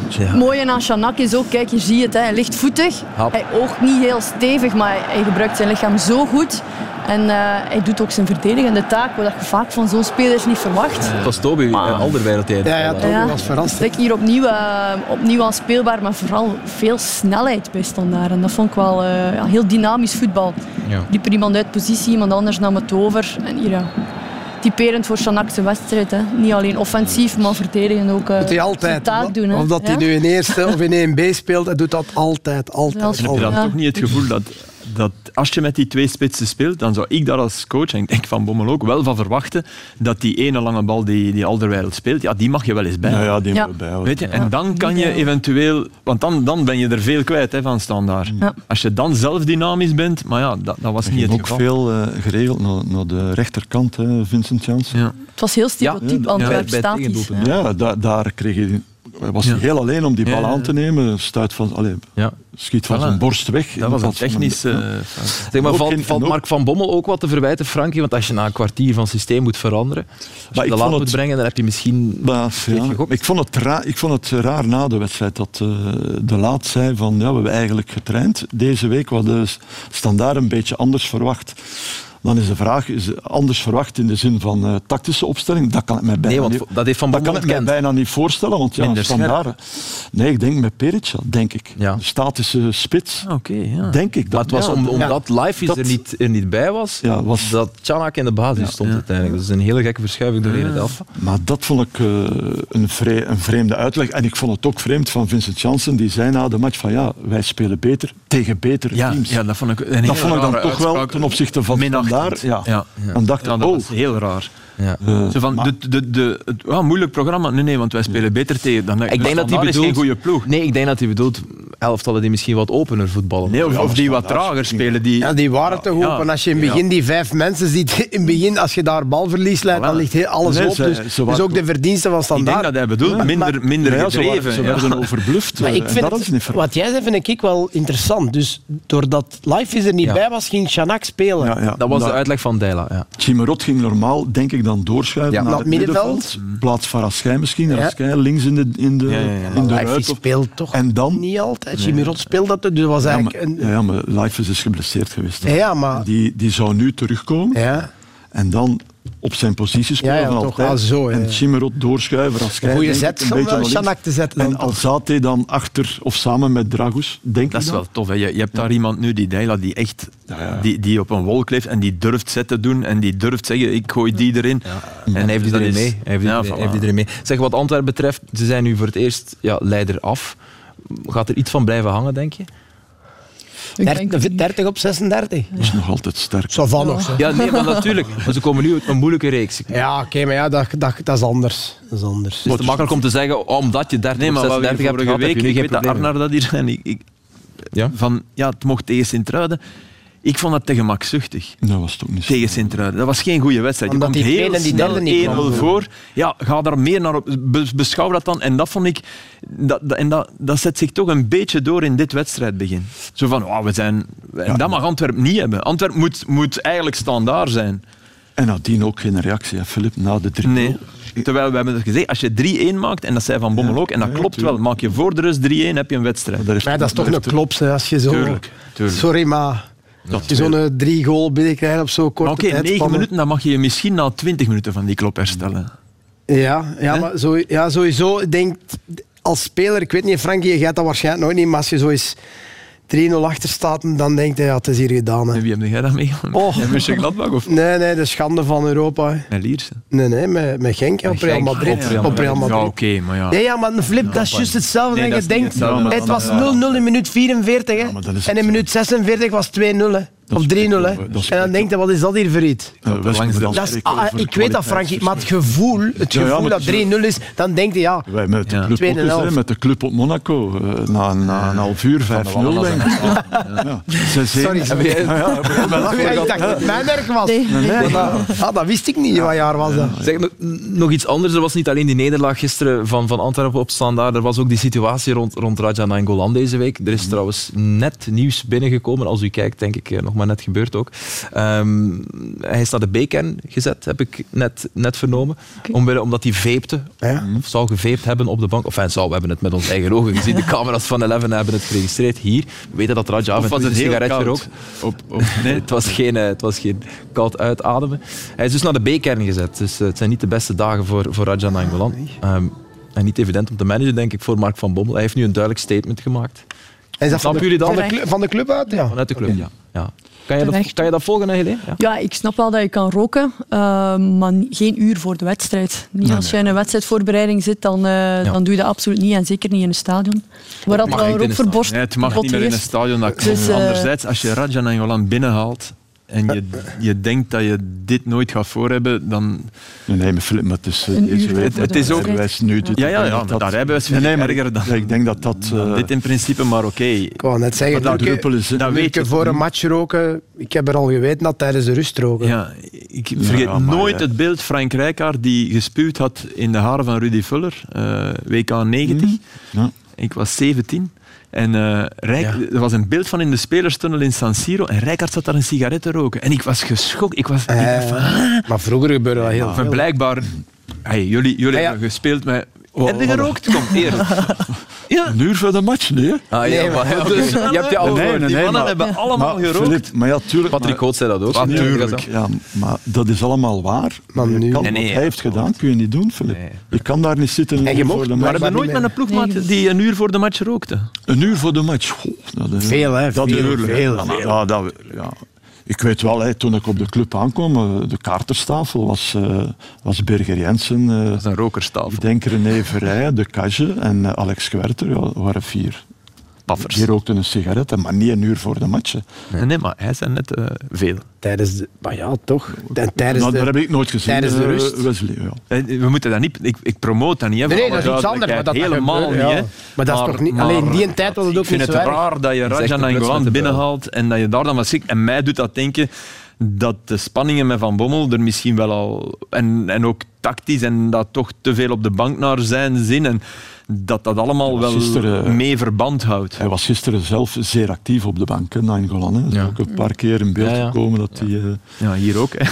ja. het mooie aan Shanak is ook, kijk, je het, hè, hij ligt voetig. Hap. Hij oogt niet heel stevig, maar hij, hij gebruikt zijn lichaam zo goed. En uh, hij doet ook zijn verdedigende taak, wat je vaak van zo'n spelers niet verwacht. Ja. Het was Toby uh, Alderweireld. Ja, ja, Toby ja. was verrast. Ik hier opnieuw, uh, opnieuw aanspeelbaar, maar vooral veel snelheid bij standaard. En dat vond ik wel heel dynamisch voetbal. Ja. Liep er iemand uit positie, iemand anders nam het over. En hier, ja, typerend voor Chanak's wedstrijd. Hè. Niet alleen offensief, maar verdedigen ook uh, doet hij altijd. taak doen. Hè. Of dat hij nu in eerste of in 1B speelt, hij doet dat altijd. altijd, altijd. Heb je dan toch niet het gevoel dat dat als je met die twee spitsen speelt, dan zou ik daar als coach, en ik denk van Bommel ook, wel van verwachten dat die ene lange bal die, die Alderweireld speelt, ja, die mag je wel eens bij. Ja, ja die ja. bij. Weet je? En dan kan je eventueel... Want dan, dan ben je er veel kwijt hè, van standaard. Ja. Als je dan zelf dynamisch bent, maar ja, dat, dat was niet het ook geval. veel uh, geregeld naar, naar de rechterkant, hè, Vincent Janssen. Ja. Het was heel stereotyp, ja, Antwerp statisch. Ja, da, daar kreeg je hij was ja. heel alleen om die bal ja, aan te nemen. Stuit van, allez, ja. schiet van voilà. zijn borst weg. Dat was een technisch... Uh, zeg maar, valt, valt Mark van Bommel ook wat te verwijten, Frankie? Want als je na een kwartier van systeem moet veranderen, als je de laat moet brengen, dan heb je misschien... Maar, ik, vond het raar, ik vond het raar na de wedstrijd dat uh, de laat zei van ja, we hebben eigenlijk getraind deze week, wat de standaard een beetje anders verwacht dan is de vraag, is anders verwacht in de zin van uh, tactische opstelling? Dat kan ik mij bijna, nee, want niet, dat heeft van dat kan ik mij bijna niet voorstellen, want ja, standaard. Nee, ik denk met Perica, denk ik. Ja. Statische spits, ah, okay, ja. denk ik. Dat, maar het was om, omdat live dat, er, niet, er niet bij was, ja, was dat Chanak in de basis stond uiteindelijk. Dat is een hele gekke verschuiving doorheen het elf. Maar dat vond ik uh, een, vre een, vreemde uitleg. En ik vond het ook vreemd van Vincent Janssen, die zei na de match van ja, wij spelen beter tegen betere teams. Ja, dat vond ik, een dat vond ik dan toch wel ten opzichte van Ja. Ja. Ja. Dan dacht ik, ja, dat oh. was heel raar. Ja. Uh, Zo van, maar, de, de, de, het, ja, moeilijk programma. Nee, nee, want wij spelen beter tegen. Dan, ik denk dat hij bedoelt, geen goede ploeg. Nee, ik denk dat hij bedoelt, elftallen die misschien wat opener voetballen. Nee, of, of die wat trager spelen. Die, Ja, die waren te goed. Ja. En als je in het begin die vijf mensen ziet, <laughs> in het begin, als je daar balverlies leidt, dan ligt heel alles Nee, op. Dus, ze dus waren ook de verdiensten van ik denk standaard. dat hij bedoelt minder, minder ze gedreven. ze werden <laughs> overbluft. Maar eh, ik vind het- wat jij zei, vind ik wel interessant. Dus doordat Life is er niet bij was, ging Shanak spelen. Dat was de Maar uitleg van Dela. Ja. Ging normaal, denk ik, dan doorschuiven Ja. naar het middenveld. Plaats Varaschijn misschien. Ja. Raschijn links in de, in de, Ja, ja, ja. in de Life ruit. speelt toch En dan... niet altijd. Jimmy Rot speelt dat, dus was Ja, eigenlijk... maar, een, ja, maar Life is geblesseerd geweest. ja, maar- Die, die zou nu terugkomen ja. en dan op zijn positie spelen Ja, ja, van toch. altijd. Ah, zo, ja, en. Chimerot doorschuiven. Raschijn, Goeie denk ik, zet een om. Shanak te zetten dan En. Alzate dan achter of samen met Dragus, denk Dat is dan. wel tof. Hè. Je, je hebt daar iemand nu, die Deila, die echt Die, die op een wolk leeft en die durft zetten doen en die durft zeggen, ik gooi die erin. En hij heeft erin is- mee. Hij heeft voilà. erin mee. Zeg, wat Antwerpen betreft, ze zijn nu voor het eerst ja, leider af. Gaat er iets van blijven hangen, denk je? Ik denk- 30, 30 op 36. Dat is nog altijd sterk. Zo van. Ja, nee, maar natuurlijk. Maar ze komen nu uit een moeilijke reeks. Het Ja, oké, maar ja, dat, dat, dat is anders. Dat is anders. is te makkelijk om te zeggen, omdat je 30 Nee, maar op wat we 36 hebt vorige gehad, heb week, je ik weet dat. Arnar dat hier en ik, ik, Ja? van, ja, het mocht tegen Sint-Truiden. Ik vond dat te gemakzuchtig. Dat was toch niet zo. Tegen Sint-Truiden. Dat was geen goede wedstrijd. Je Omdat komt die heel die snel derde niet 1-0 kwamen. voor. Ja, ga daar meer naar op. Be- beschouw dat dan. En dat vond ik... Dat, dat- en dat, dat zet zich toch een beetje door in dit wedstrijdbegin. Zo van, oh, we zijn... En dat mag Antwerpen niet hebben. Antwerpen moet, moet eigenlijk standaard zijn. En nadien ook geen reactie, hè, Filip, na de 3 Nee. Terwijl we hebben het gezegd, als je 3-1 maakt, en dat zei Van Bommel Ja, ook, en dat ja, klopt tuurlijk. wel, maak je voor de rust 3-1, heb je een wedstrijd. Maar dat is toch een klops, hè, als je zo... Tuurlijk, tuurlijk. Sorry, maar... Als je zo'n eh, drie goal binnenkrijgt op zo'n korte Oké, 9 tijdspanne. minuten, dan mag je je misschien na 20 minuten van die klop herstellen. Ja, ja maar zo, ja, sowieso, ik denk, als speler, ik weet niet, Frankie, je gaat dat waarschijnlijk nooit niet, maar als je zo eens 3-0 achter staat, dan denk je, ja, het is hier gedaan. Hè. En wie heb jij dat meegemaakt? Oh. Met Mönchengladbach of Nee, nee, de schande van Europa. hè. met Lierse? Nee, nee, met, met Genk op Real Madrid. op Real Op Real Ja, Madrid. oké, maar ja. Ja, ja, maar Flip, dat is juist hetzelfde. Nee, dat je denkt, hetzelfde, maar het was dan- 0-0 in minuut 44, hè. en het- in minuut 46 was het 2-0, hè. Dat Of 3-0, spreekt hè. over- dat En dan denk je, wat is dat hier voor iets? Ja, Dat is, ah, ik weet dat, Frankie, maar het gevoel, het Ja, ja, gevoel dat het is- 3-0 is, dan denk je, ja, Wij met de club Tweede ook eens, hè, helft. met de club op Monaco. eh, na, na een half uur 5-0 denk ik. Sorry, sorry. Ja, ja, ja, Ja, ik dacht dat het mijn werk was. Nee. Nee, dat, ah, dat wist ik niet. Wat jaar was dat? Zeg, nog, nog iets anders. Er was niet alleen die nederlaag gisteren van, van Antwerpen op standaard. Er was ook die situatie rond, rond Raja Nainggolan deze week. Er is trouwens net nieuws binnengekomen. Als u kijkt, denk ik, eh, nog maar net gebeurd ook. Ehm, hij is naar de B-kern gezet, heb ik net, net vernomen. Omwille, omdat hij veepte. Ja. Of zou geveept hebben op de bank. Of hij zou, we hebben het met onze eigen ogen gezien. De camera's van Eleven hebben het geregistreerd hier. We weten dat Raja af en Of was toe een sigaret gerookt. Op, op, Nee, <laughs> het was geen, eh, het was geen koud uitademen. Hij is dus naar de B-kern gezet. Dus eh, het zijn niet de beste dagen voor, voor Raja Nainggolan. Ehm, en niet evident om te managen, denk ik, voor Mark van Bommel. Hij heeft nu een duidelijk statement gemaakt. Is dat van de, jullie dat? van, de club, van de club uit? Ja. Vanuit de club, ja. ja. Kan, je dat, Terecht. kan je dat volgen, Helene? Ja. Ja, ik snap wel dat je kan roken, eh, maar geen uur voor de wedstrijd. Niet als je in een wedstrijdvoorbereiding zit, dan, eh, dan doe je dat absoluut niet. En zeker niet in een stadion. Waar dat Nee, het mag niet meer in een stadion. Dat. Dus, eh, Anderzijds, als je Raja Nainggolan binnenhaalt en je, je denkt dat je dit nooit gaat voor hebben, dan... Nee, maar maar het is, Een deze uur week- voor het de is ook- nu Ja, ja, ja, dat daar hebben we het Nee, maar erger dan, ja, ik denk dat dat... eh, dit in principe, maar oké. Ik wou net zeggen, Maar dat druppel is- dat weet je voor een match roken. Ik heb er al geweten dat tijdens de rust roken. Ja, ik vergeet ja, maar, nooit het beeld Frank Rijkaard die gespuwd had in de haren van Rudy Vuller, eh, WK 90. Ja. Ik was 17. En Rijk, Ja. er was een beeld van in de spelerstunnel in San Siro en Rijkaard zat daar een sigaret te roken. En ik was geschokt. Ik was, ik Eh, van, "Ah." maar vroeger gebeurde dat heel veel. blijkbaar... Hey, jullie jullie ja. hebben gespeeld met... Heb je gerookt? Kom, eerlijk. <laughs> Ja. Een uur voor de match, nee? Ah, Nee, ja, maar, <laughs> dus, je hebt je al Nee, gehoord. nee, Die mannen maar- hebben allemaal Maar, gerookt. Maar ja, tuurlijk... Patrick Coates zei dat ook. Natuurlijk, ja, maar dat is allemaal waar. Maar nu- kan, Nee, nee, wat hij heeft gedaan, kun je niet doen, Filip. Nee. Je kan daar niet zitten En je mocht voor de maar- Maar match. hebben nooit met een ploegmaat Nee. die een uur voor de match rookte? Een uur voor de match. Goh, dat is- Veel, hè, Dat veel, veel, veel. Ja, dat, ja. Ik weet wel, hè, toen ik op de club aankwam, eh, de kaarterstafel was, eh, was Birger Jensen, eh, Dat is een rokerstafel. ik denk René Verrijen, de Cage en Alex ja, dat waren vier. Paffers. Die rookte een sigaret, maar niet een uur voor de match. Nee, nee, maar hij zijn net eh, veel. Tijdens de... Maar ja, toch. En tijdens Nou, de... dat heb ik nooit gezien. tijdens de eh, rust. Wesley, ja. Eh, We moeten dat niet... Ik, ik promote dat niet. hè, Nee, nee, dat is iets anders, maar dat Helemaal gebeurt, niet. ja. Maar dat is toch niet- alleen in die tijd was het ook Ik vind niet het zo erg. raar dat je Rajan Angolan binnenhaalt en dat je daar dan wat ziet. En mij doet dat denken dat de spanningen met Van Bommel er misschien wel al... En, en ook tactisch en dat toch te veel op de bank naar zijn zin. En dat dat allemaal wel gisteren, eh, mee verband houdt. Hij was gisteren zelf zeer actief op de bank, hè, Nainggolan. Dat is Ja. ook een paar keer in beeld gekomen dat hij... eh, Ja, hier ook. Hè.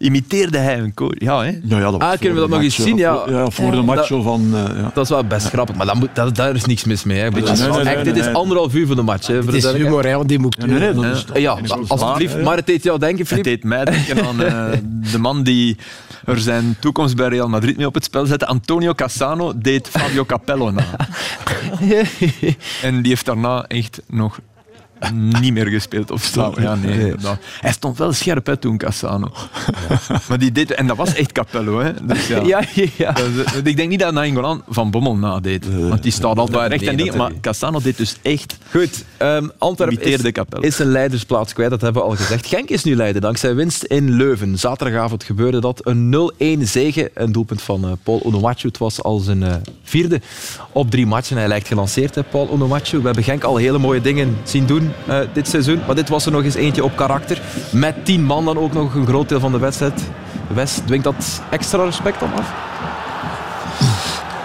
Imiteerde hij een coach? Ja, hè? ja, ja, dat Ah, kunnen we dat nog eens zien? Ja. voor- ja, voor Ja. de match zo van... eh, ja. Dat is wel best grappig, maar dat moet, dat, daar is niks mis mee. Hè. Een beetje Nee, nee, zwak. nee, Echt, nee, dit is anderhalf uur voor de match. Hè, voor Het de is humor, hè, want die moet Ja, nee, nee, dat is, Ja, alsjeblieft. Maar het deed jou denken, Het Filip? deed mij denken aan eh, de man die er zijn toekomst bij Real Madrid mee op het spel zette. Antonio Cassano deed Fabio Capello na. <laughs> en die heeft daarna echt nog niet meer gespeeld. Of zo. Ja, nee. Hij stond wel scherp hè, toen, Cassano. Maar die deed, en dat was echt Capello. Hè. Dus ja. Ja, ja. Dat is- ik denk niet dat Nainggolan van Bommel nadeed. Want die staat altijd recht nee, en Maar. Cassano deed dus echt... Goed, ehm Antwerpen is, is een leidersplaats kwijt, dat hebben we al gezegd. Genk is nu leider dankzij winst in Leuven. Zaterdagavond gebeurde dat. Een 0-1 zege. Een doelpunt van eh, Paul Onuachu. Het was al zijn eh, vierde op drie matchen. Hij lijkt gelanceerd, hè, Paul Onuachu. We hebben Genk al hele mooie dingen zien doen eh, dit seizoen. Maar dit was er nog eens eentje op karakter. Met tien man dan ook nog een groot deel van de wedstrijd. Wes, dwingt dat extra respect dan af?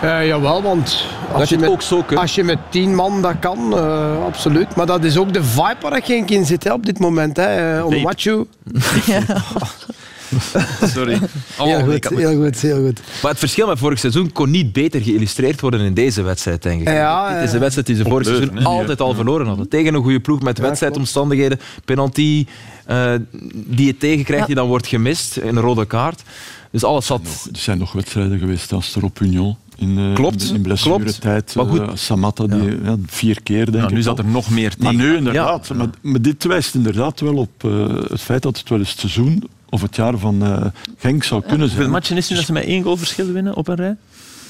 Eh, jawel, want als je met, ook zo kunt. als je met tien man dat kan, eh, absoluut. Maar dat is ook de vibe waar ik geen in zit hè, op dit moment. Hè. Uh, Onuachu. <laughs> <laughs> <laughs> Sorry. Heel Oh, ik goed, me- heel goed, heel goed. Maar het verschil met vorig seizoen kon niet beter geïllustreerd worden in deze wedstrijd, denk ik. Ja, Dit is de eh, wedstrijd die ze vorig seizoen altijd al verloren hadden. Tegen een goede ploeg met wedstrijdomstandigheden, penalty eh, die je tegenkrijgt, die dan wordt gemist, een rode kaart. Dus alles zat... Er zijn nog wedstrijden geweest als er op Union. In, eh, Klopt, in blessuretijd. Maar goed. Samatta, die, ja. vier keer denk Nou, ik nu zat er nog meer Maar tegen. nu inderdaad. Maar, maar dit wijst inderdaad wel op eh, het feit dat het wel eens het seizoen of het jaar van eh, Genk zou kunnen Hoeveel zijn. matchen is nu dat ze met één goal verschil winnen op een rij?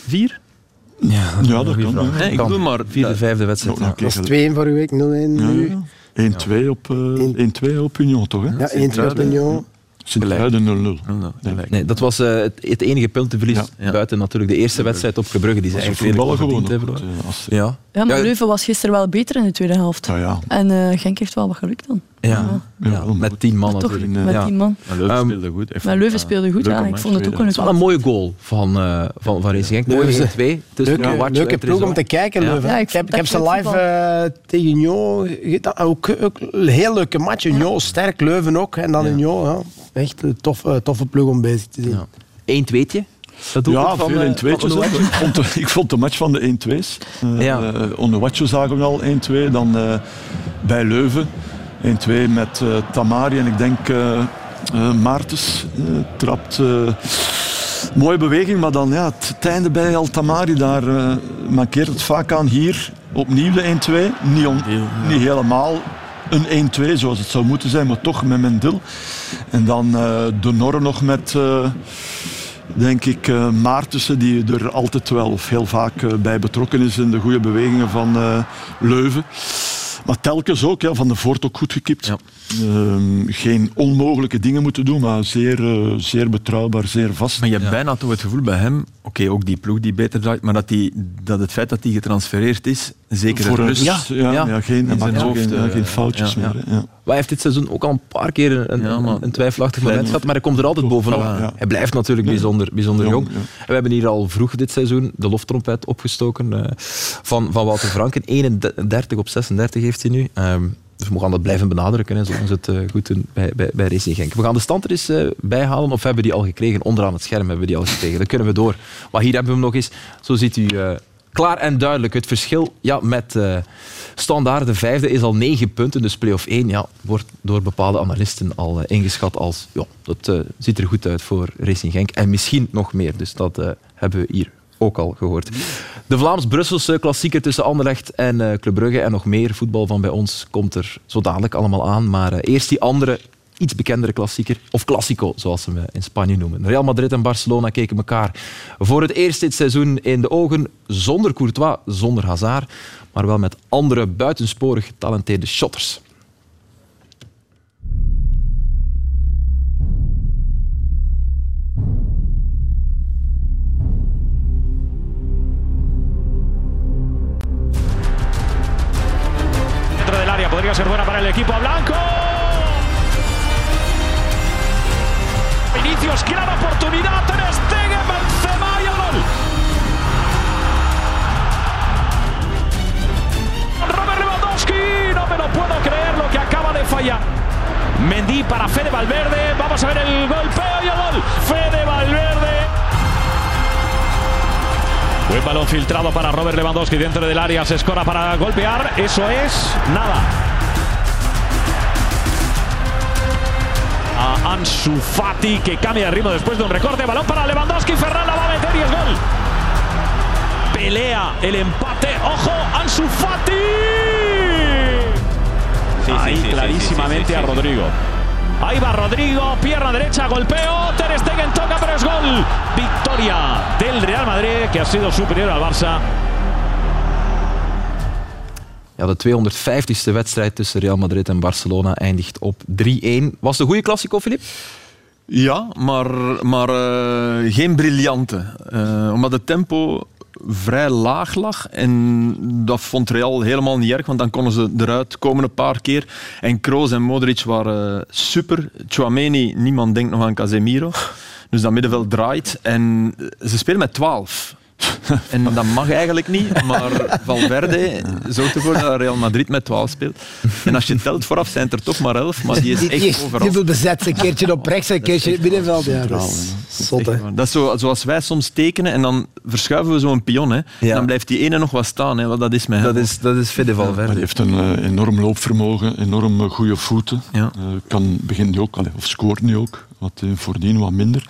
Vier? Ja, Ja, dat kan. Nee, ik bedoel maar... Vierde, vijfde wedstrijd. Ja. Dat is 2-1 voor uw week, 0-1 nu. Ja, 1-2 op, eh 1-2 op Union, toch? Hè? Ja, 1-2 op Union. Sint-Truiden 0-0. Nou, gelijk. Nee, dat was eh, het, het enige puntenverlies Ja. buiten natuurlijk de eerste wedstrijd op Gebrugge, die ze Ze eigenlijk voetballen verdiend gewoon. hebben. eh, als- Ja. Ja, maar Ja, Leuven was gisteren wel beter in de tweede helft. Ja, ja. En eh, Genk heeft wel wat geluk dan. Ja, Ja, ja, wel met tien man Maar toch, natuurlijk. met Ja. die man. Maar Leuven Ehm, speelde goed. Maar Leuven speelde goed, ja. Ik vond het ook een Het wel een mooie goal van, eh van, van Racing Genk. Mooi z'n twee. Leuke, ploeg om te kijken. Leuven. Ja, ik ik, heb, ze live tegen Union gedaan. Ook, heel leuke match. Union, sterk, Leuven ook. En dan Union, ja. Echt een toffe, toffe ploeg om bezig te zien. Ja. Eén tweetje. Dat doet Ja, veel eh, 1-2'tjes. van hè. Onuachu. ik, vond de, ik vond de match van de 1-2's. Uh, Ja. ja. Onuachu zagen we al 1-2. Dan eh, bij Leuven 1-2 met eh, Tamari en ik denk eh eh, Maartens eh, trapt. eh, mooie beweging, maar dan ja, het, het einde bij Altamari, daar eh mankeert het vaak aan. Hier opnieuw de 1-2. Niet, on- niet helemaal een 1-2 zoals het zou moeten zijn, maar toch met Mendil. En dan eh, de Norre nog met... eh, denk ik, eh Maartensen, die er altijd wel of heel vaak bij betrokken is in de goede bewegingen van Leuven. Maar telkens ook, ja, van de Voort ook goed gekipt. Ja. Ehm, geen onmogelijke dingen moeten doen, maar zeer, eh, zeer betrouwbaar, zeer vast. Maar je hebt bijna toch het gevoel bij hem, oké, ook die ploeg die beter draait, maar dat, die, dat het feit dat hij getransfereerd is, zeker Voor rust... ja, ja. ja, geen, In zijn maakt hoofd, geen, eh, geen foutjes meer. Ja. Maar hij heeft dit seizoen ook al een paar keer een, een, een twijfelachtig moment gehad, maar hij komt er altijd ja. Hij blijft natuurlijk bijzonder, bijzonder Jong, jong. ja. En we hebben hier al vroeg dit seizoen de loftrompet opgestoken eh, van, van Wouter Franken. 31 op 36 heeft hij nu. Ehm, dus we gaan dat blijven benadrukken, hè, zolang het eh, goed doen bij, bij, bij Racing Genk. We gaan de stand er eens eh, bijhalen, of hebben we die al gekregen? Onderaan het scherm hebben we die al gekregen. Dan kunnen we door. Maar hier hebben we hem nog eens. Zo ziet u eh, klaar en duidelijk het verschil ja, met Standaard. De vijfde is al negen punten, dus play-off 1 ja, wordt door bepaalde analisten al ingeschat als ja, dat ziet er goed uit voor Racing Genk. En misschien nog meer, dus dat hebben we hier ook al gehoord. De Vlaams-Brusselse klassieker tussen Anderlecht en eh Club Brugge en nog meer voetbal van bij ons komt er zo dadelijk allemaal aan. Maar eh, eerst die andere, iets bekendere klassieker, of Classico zoals ze hem eh, in Spanje noemen. Real Madrid en Barcelona keken elkaar voor het eerst dit seizoen in de ogen, zonder Courtois, zonder Hazard. maar wel met andere buitensporig getalenteerde shotters. Ser buena para el equipo blanco. Vinicius, gran oportunidad. Ter Stegen, Benzema y el gol. Robert Lewandowski, no me lo puedo creer lo que acaba de fallar. Mendy para Fede Valverde. Vamos a ver el golpeo y el gol. Fede Valverde. Buen balón filtrado para Robert Lewandowski dentro del área. Se escora para golpear. Eso es nada. A Ansu Fati que cambia de ritmo después de un recorte. Balón para Lewandowski. Ferran la va a meter y es gol. Pelea el empate. ¡Ojo! Ansu Fati. Ahí clarísimamente a Rodrigo. Ahí va Rodrigo, pierna derecha, golpeo, Ter Stegen toca, pero es gol. Victoria del Real Madrid, que ha sido superior al Barça. Ja, de 250ste wedstrijd tussen Real Madrid en Barcelona eindigt op 3-1. Was een goede klassico, Filip? Ja, maar, maar eh, geen briljante. Eh, omdat het tempo vrij laag lag. En dat vond Real helemaal niet erg, want dan konden ze eruit komen een paar keer. En Kroos en Modric waren super. Chouameni, niemand denkt nog aan Casemiro. Dus dat middenveld draait. En ze spelen met 12. <laughs> En dat mag eigenlijk niet, maar Valverde zorgt ervoor dat Real Madrid met 12 speelt. En als je telt vooraf, zijn het er toch maar 11, maar die is Die- die echt overal. Heel veel bezet. Een keertje op rechts, een keertje in het middenveld. Ja, dat is zot, hè. Dat is zo, zoals wij soms tekenen en dan verschuiven we zo'n pion. Hè. Ja. Dan blijft die ene nog wat staan. Hè. want Dat is met hem. Dat is, dat is Fede Valverde. die heeft een eh, enorm loopvermogen, enorm eh, goede voeten. Ja. Eh, kan, begint nu ook, of scoort nu ook. Wat eh, voordien wat minder.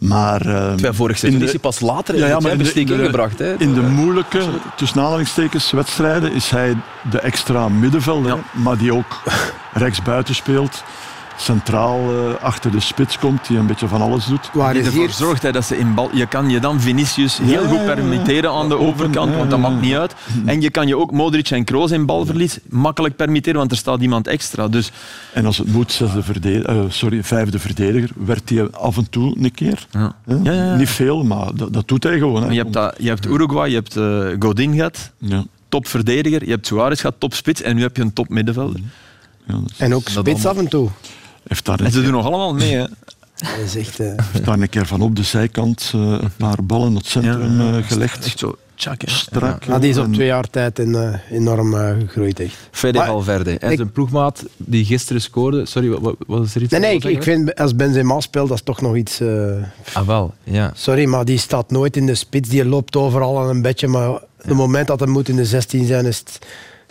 Maar, eh, Bij vorig in seizoen is hij pas later in Ja, ja, de in de- ingebracht. Hè? In de moeilijke, tussen aanhalingstekens, wedstrijden is hij de extra middenvelder, Ja. maar die ook rechtsbuiten speelt. Centraal eh, achter de spits komt, die een beetje van alles doet. Waar die is ervoor hier? zorgt hè, dat ze in bal... Je kan je dan Vinicius heel Ja, goed permitteren aan de Open, overkant, ja, want dat maakt niet uit. En je kan je ook Modric en Kroos in balverlies makkelijk permitteren, want er staat iemand extra. Dus En als het moet, zesde verdediger, eh, sorry, vijfde verdediger, werd hij af en toe een keer. ja. hè. Ja, ja, ja. Niet veel, maar dat, dat doet hij gewoon. Hè. Je hebt, dat, je hebt Uruguay, je hebt eh, Godin gehad, Ja, topverdediger, je hebt Suarez gehad, topspits, en nu heb je een topmiddenvelder. ja, En ook spits af en toe. Heeft daar, En ze doen nog allemaal mee. Hè. Dat is echt... eh, heeft daar een keer van op de zijkant eh, een paar ballen op het centrum eh, gelegd. Echt zo, tjak. Strak. maar die is op En- twee jaar tijd in, enorm eh, gegroeid, echt. Fede Maar- Valverde. En ik- zijn ploegmaat die gisteren scoorde. Sorry, wat, wat was er iets? Nee, nee, ik, vind als Benzema speelt, dat is toch nog iets... eh, Ah, wel, ja. sorry, maar die staat nooit in de spits. Die loopt overal aan een bedje, maar het moment dat hij moet in de 16 zijn, is, het,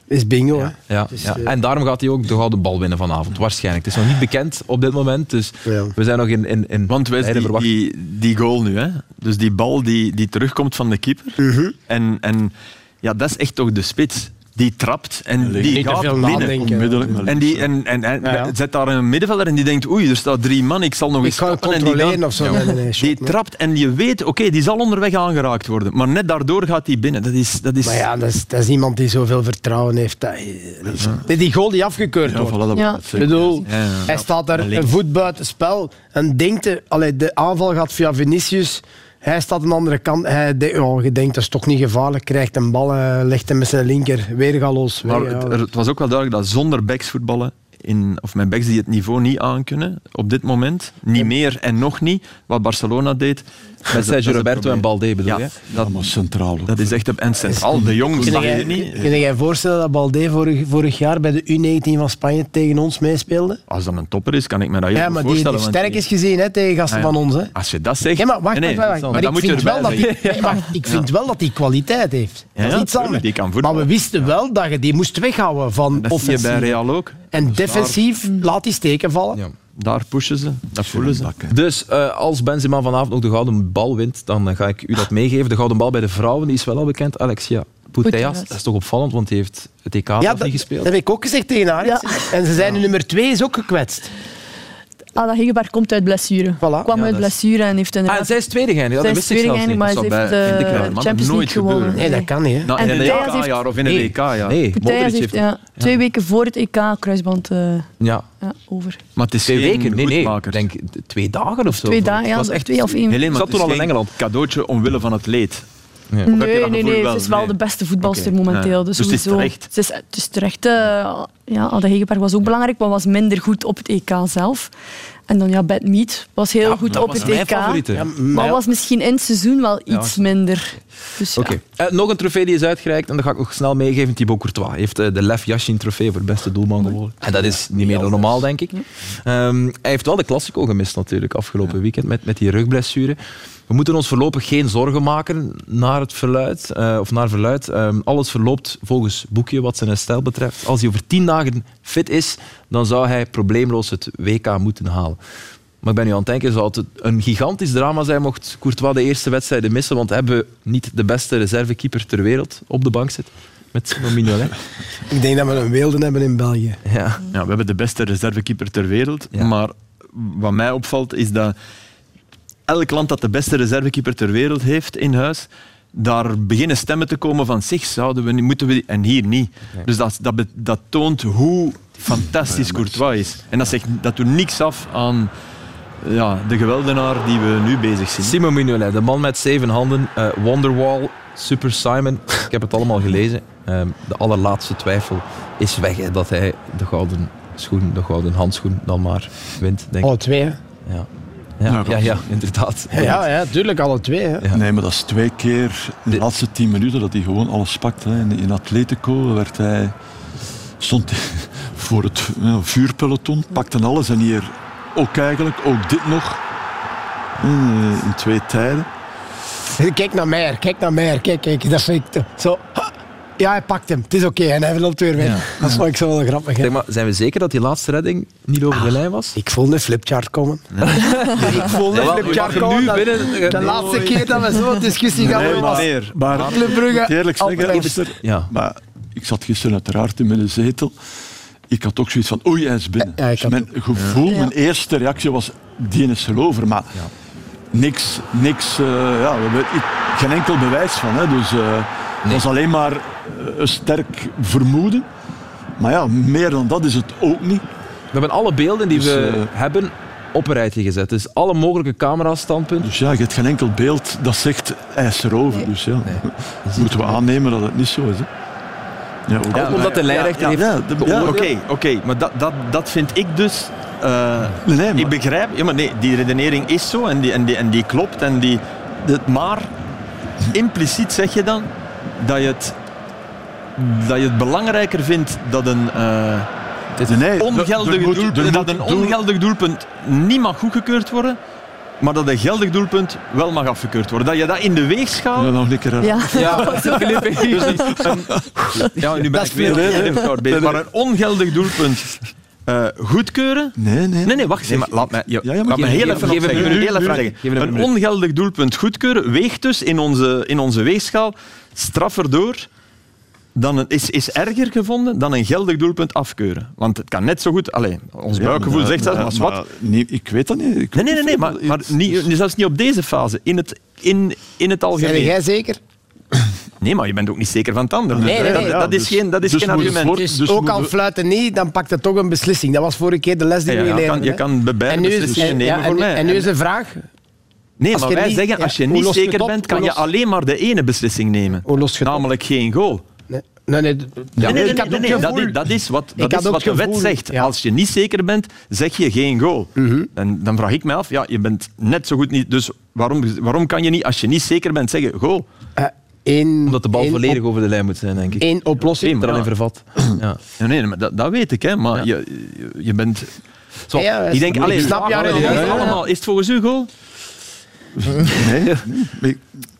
is bingo. hè. Ja, Dus, ja. eh, En daarom gaat hij ook de gouden bal winnen vanavond, waarschijnlijk. Het is nog niet bekend op dit moment, dus Ja. we zijn nog in, in, in Want beide die, die, die goal nu, hè? dus die bal die, die terugkomt van de keeper. Mhm. En, en ja, dat is echt toch de spits. Die trapt en die Niet gaat binnen. En, die, en, en, en Ja, ja. zet daar een middenvelder en die denkt, oei, er staat drie man, ik zal nog eens trappen. En die of zo. Nee, nee, nee, shot, Die trapt en je weet, oké, die zal onderweg aangeraakt worden. Maar net daardoor gaat hij binnen. Dat is, dat is, Maar ja, dat is, dat is iemand die zoveel vertrouwen heeft. Dat, dat is- Nee, die goal die afgekeurd Ja, wordt. voilà, dat Ja. wil ik bedoel, Ja, ja. hij staat daar een voet buiten spel en denkt, allee, de aanval gaat via Vinicius. Hij staat aan de andere kant. Hij denkt, oh, je denkt, dat is toch niet gevaarlijk. Krijgt een bal, eh, legt hem met zijn linker. Weergaloos. Maar weg, het, er- het was ook wel duidelijk dat zonder backs voetballen, in, of met backs die het niveau niet aankunnen, op dit moment, niet meer en nog niet, wat Barcelona deed. Met is- is Sergio Roberto en. Balde bedoel Ja, je? dat, centraal. dat is echt op en centraal. De jongens Kun jij, je niet. kun jij je voorstellen dat Balde vorig, vorig jaar bij de U19 van Spanje tegen ons meespeelde? Als dat een topper is, kan ik me dat heel Ja, goed maar die, die voorstellen. want sterk die- is gezien hè, tegen gasten Ah, ja. van ons. Hè. Als je dat zegt... Ja, maar wacht, Nee, wacht, nee, wacht, maar ik vind, wel dat nee, maar ik vind wel dat hij kwaliteit heeft. Dat is iets anders. die kan maar we wisten wel dat je die moest weghouden van Dat je bij Real ook. En defensief laat die steken vallen. Ja. Daar pushen ze, dat voelen ze. Dus eh, als Benzema vanavond ook de gouden bal wint, dan eh, ga ik u dat meegeven. De gouden bal bij de vrouwen die is wel al bekend. Alexia Putellas, Putellas. dat is toch opvallend, want die heeft het EK nog dat, niet gespeeld. dat heb ik ook gezegd tegen haar. Ja. En ze zijn nu nummer twee is ook gekwetst. Ada Hegeberg komt uit blessure. Voilà. Kwam Ja, uit blessure en heeft Ah, inderdaad... zij is tweede geëindigd. Ja, dat is wist ik zelfs niet. maar Dat ze heeft de vind ik wel, man. Champions Nooit League gewonnen. Nee, dat kan niet. Hè. Nou, En in een EK-jaar of in een Nee. EK, ja. Nee, heeft heeft... ja, twee weken voor het EK kruisband eh, Ja, ja, over. Maar het is twee weken. Nee, nee. denk twee dagen of zo. Twee dagen, ja, Het was echt twee of één. Helene, zat toen al in Engeland. cadeautje omwille van het leed. Ja. Nee, nee, nee. Ze is wel Nee. de beste voetbalster momenteel. ja. Dus, Dus het is terecht. Ze is, het is terecht. eh, ja, Hegeberg was ook belangrijk, maar was minder goed op het EK zelf. En dan ja, Bad Meat was heel goed op het EK. Ja, Maar maar- was misschien in het seizoen wel iets minder. Dus, ja. Oké. Eh, nog een trofee die is uitgereikt en dat ga ik nog snel meegeven. Thibaut Courtois heeft eh, de Lev Yashin trofee voor beste doelman gewonnen. En dat is niet meer dan normaal, denk ik. Ehm, hij heeft wel de Classico gemist natuurlijk afgelopen weekend met, met die rugblessure. We moeten ons voorlopig geen zorgen maken naar het verluid. eh, of naar verluid. Ehm, alles verloopt volgens boekje wat zijn herstel betreft. Als hij over tien dagen fit is, dan zou hij probleemloos het WK moeten halen. Maar ik ben nu aan het denken, zou het een gigantisch drama zijn mocht Courtois de eerste wedstrijden missen, want hebben we niet de beste reservekeeper ter wereld op de bank zitten met Simon Mignolet. <laughs> Ik denk dat we een wilde hebben in België. Ja. Ja, we hebben de beste reservekeeper ter wereld. Ja. Maar wat mij opvalt is dat elk land dat de beste reservekeeper ter wereld heeft in huis, daar beginnen stemmen te komen van zich zouden we niet, moeten we die- en hier niet. Dus dat, dat, toont hoe fantastisch Courtois is. En dat, zegt, dat doet niks af aan ja, de geweldenaar die we nu bezig zien. Simon Mignolet, de man met zeven handen, eh, Wonderwall, Super Simon. Ik heb het allemaal gelezen. Ehm, de allerlaatste twijfel is weg, hè, dat hij de gouden schoen, de gouden handschoen dan maar wint, denk ik. Alle twee, hè. Ja. Ja, Ja, ja, ja, inderdaad. Ja, ja, tuurlijk, alle twee. Hè. Ja. Nee, maar dat is twee keer in de laatste tien minuten dat hij gewoon alles pakt. Hè. In, in Atletico werd hij, stond hij <laughs> voor het ja, vuurpeloton, pakte alles. En hier ook eigenlijk, ook dit nog, in, in twee tijden. Kijk naar mij, kijk naar mij, kijk, kijk. Dat vind ik toch zo. Ja, hij pakt hem. Het is oké en hij loopt weer weg. Ja. Dat vond ik zo wel grappig. Zeg maar, zijn we zeker dat die laatste redding niet over de lijn was? Ik voelde een flipchart komen. <laughs> ik voelde een flipchart we komen. nu Dat- binnen- De laatste keer dat we zo'n discussie Nee, was maar, maar Brugge. moet eerlijk zeggen, Ja. maar ik zat gisteren uiteraard in mijn zetel. Ik had ook zoiets van, oei, hij is binnen. Ja, Dus mijn gevoel, mijn eerste reactie was, die is erover. Maar niks, niks eh, ja, we hebben geen enkel bewijs van. Hè. Dus eh, het was alleen maar eh, een sterk vermoeden. Maar ja, meer dan dat is het ook niet. We hebben alle beelden die Dus, we eh, hebben op een rijtje gezet. Dus alle mogelijke camerastandpunten. Dus ja, je hebt geen enkel beeld dat zegt, hij is erover. Dus ja, <laughs> moeten we aannemen dat het niet zo is. Hè. Ja, ook- Ja, omdat de lijnrechter ja, heeft ja, de- ja, Oké, oké, maar dat, dat, dat vind ik dus. eh, Nee, nee, maar- Ik begrijp, ja, maar nee, die redenering is zo en die, en die, en die klopt. En die, dat, maar impliciet zeg je dan dat je het, dat je het belangrijker vindt dat een, Nee, er ongeldig, moet- doelpunt, dat een ongeldig doelpunt niet mag goedgekeurd worden, maar dat een geldig doelpunt wel mag afgekeurd worden. Dat je dat in de weegschaal Ja, nog een keer. Ja. <laughs> Ja. <laughs> <laughs> Ja, nu ben ik weer bezig. Maar een ongeldig doelpunt eh, goedkeuren. Nee, nee. Nee, nee, wacht eens. maar Laat mij, ja, Ja, laat me heel even een ongeldig doelpunt goedkeuren weegt dus in onze, in onze weegschaal straffer door dan een, is, is erger gevonden dan een geldig doelpunt afkeuren. Want het kan net zo goed... Allez, ons buikgevoel zegt dat, maar- wat. niet- Ik weet dat niet. Ik Nee, nee, nee, nee, maar, maar niet, zelfs niet op deze fase. In het, in, in het Zijn algemeen. jij zeker? Nee, maar je bent ook niet zeker van het andere. Nee, nee, dat, nee. dat is geen, dat is dus geen argument. Dus, Dus ook al fluiten niet, dan pakt het toch een beslissing. Dat was vorige keer de les die Ja, we ja, je, geleerd kan, je kan bij En beide nu is, beslissingen en, nemen voor en, mij. en nu is de vraag, Nee, Als maar je wij niet- zeggen, ja, als je niet je zeker op? bent, kan je alleen maar de ene beslissing nemen. hoe los je het op? Namelijk geen goal. Nee, nee, nee, Nee, nee, nee, ik had nee, ook nee, dat, is, dat is wat, dat is wat de wet zegt. ja. Mhm. Als je niet zeker bent, zeg je geen goal. En dan vraag ik mij af, ja, je bent net zo goed niet... Dus waarom, waarom kan je niet, als je niet zeker bent, zeggen goal? Eh, één- Omdat de bal volledig op- over de lijn moet zijn, denk ik. één oplossing. Oké, er al in Ja. vervat. Ja. Ja, nee, maar dat, dat weet ik, hè. Maar je, je, je bent... Zo, Ja, Ik denk, allee, snap het allemaal, is het volgens u goal? Nee, nee. <laughs> Ik-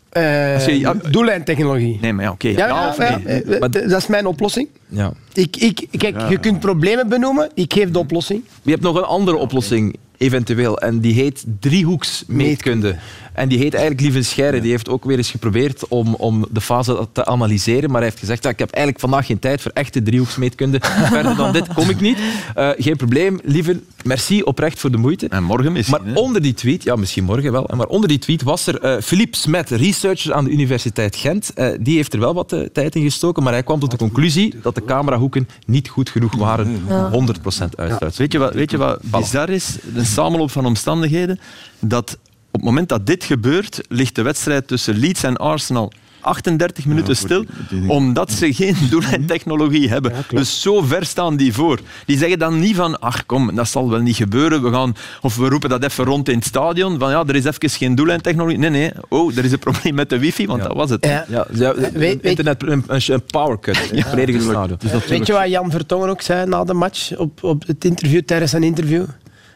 Eh, doellijntechnologie. Nee, maar ja, oké. Ja, ja, of ja, nee? eh, Maar- dat is mijn oplossing. ja. Ik, ik, kijk, je kunt problemen benoemen, ik geef de oplossing. Je hebt nog een andere oplossing eventueel. En die heet driehoeksmeetkunde. En die heet eigenlijk Lieven Scheire. Die heeft ook weer eens geprobeerd om, om de fase te analyseren. Maar hij heeft gezegd, ja, ik heb eigenlijk vandaag geen tijd voor echte driehoeksmeetkunde. <laughs> Verder dan dit kom ik niet. Uh, geen probleem. Lieven, merci oprecht voor de moeite. En morgen misschien. Maar onder die tweet, ja, misschien morgen wel. Maar onder die tweet was er uh, Philippe Smet, researcher aan de Universiteit Gent. Uh, die heeft er wel wat tijd in gestoken. Maar hij kwam tot de conclusie dat de camerahoeken niet goed genoeg waren. Ja. 100% uitsluiten. Ja. Weet je wat, weet je wat bizar is? Een samenloop van omstandigheden. Dat het moment dat dit gebeurt, ligt de wedstrijd tussen Leeds en Arsenal 38 minuten stil, omdat ze geen doellijntechnologie hebben. dus zo ver staan die voor. Die zeggen dan niet van, ach kom, dat zal wel niet gebeuren, we gaan, of we roepen dat even rond in het stadion, van ja, er is even geen doellijntechnologie. Nee, nee, oh, er is een probleem met de wifi, want dat was het. Ja. Ja, weet, internet, een, een powercut in het volledige stadion. Dus weet je wat Jan Vertongen ook zei na de match, op, op het interview, tijdens zijn interview?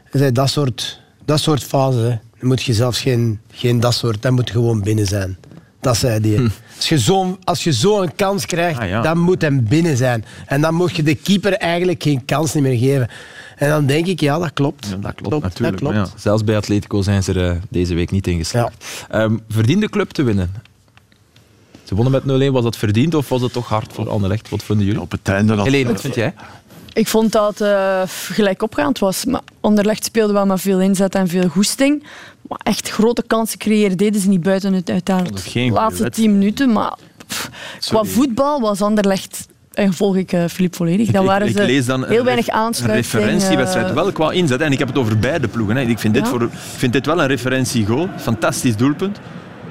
Hij zei, dat soort, dat soort fases, dan moet je zelfs geen, geen dat soort, dat moet gewoon binnen zijn. Dat zei hij. Hm. Als je zo'n zo, zo een kans krijgt, ah, dan moet hem binnen zijn. En dan moet je de keeper eigenlijk geen kans meer geven. En dan denk ik, ja, dat klopt. Ja, dat klopt, natuurlijk. Dat klopt. Zelfs bij Atletico zijn ze er uh, deze week niet in geslaagd. Ja. Um, verdiende club te winnen? Ze wonnen met 0-1. Was dat verdiend of was het toch hard voor Anderlecht? Wat vinden jullie? op het einde... Dat... Helene, wat vind jij? Ik vond dat het uh, gelijk opgaand was. Maar Onderlegd speelde wel met veel inzet en veel goesting. Maar echt grote kansen creëren deden ze niet buiten het uiteindelijk. De laatste tien minuten. Maar pff, qua voetbal was Anderlecht en volg ik uh, Filip volledig. Dan waren ik, ik lees dan heel weinig aansluiting. Een referentiewedstrijd, wel qua inzet. En ik heb het over beide ploegen. Hè. Ik vind, dit voor, vind dit wel een referentiegoal. Fantastisch doelpunt.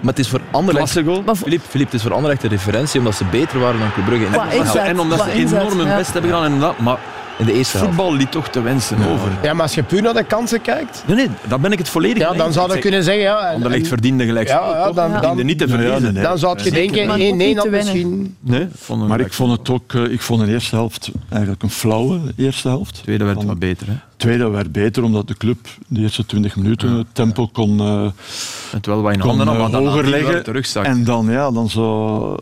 Maar het is voor Anderlecht... Filip, Filip, het is voor Anderlecht een referentie omdat ze beter waren dan Club Brugge. En, en omdat ze enorm hun best hebben gedaan. En maar in de eerste Voetbal liet toch te wensen over. Ja, maar als je puur naar de kansen kijkt... Nee, nee, dan ben ik het volledig Ja, dan zou je kunnen zeggen... Ja, Anderlecht verdiende gelijk. Ja, ja, dan, dan, dan, niet te verliezen. nee. Dan zou je denken, nee, nee, dan misschien... Nee, maar ik vond het ook... Ik vond de eerste helft eigenlijk een flauwe eerste helft. De tweede werd wat beter, hè? Tweede werd beter omdat de club de eerste 20 minuten het tempo kon, uh, het wel wat in handen kon, uh, hoger leggen. En dan, ja, dan zo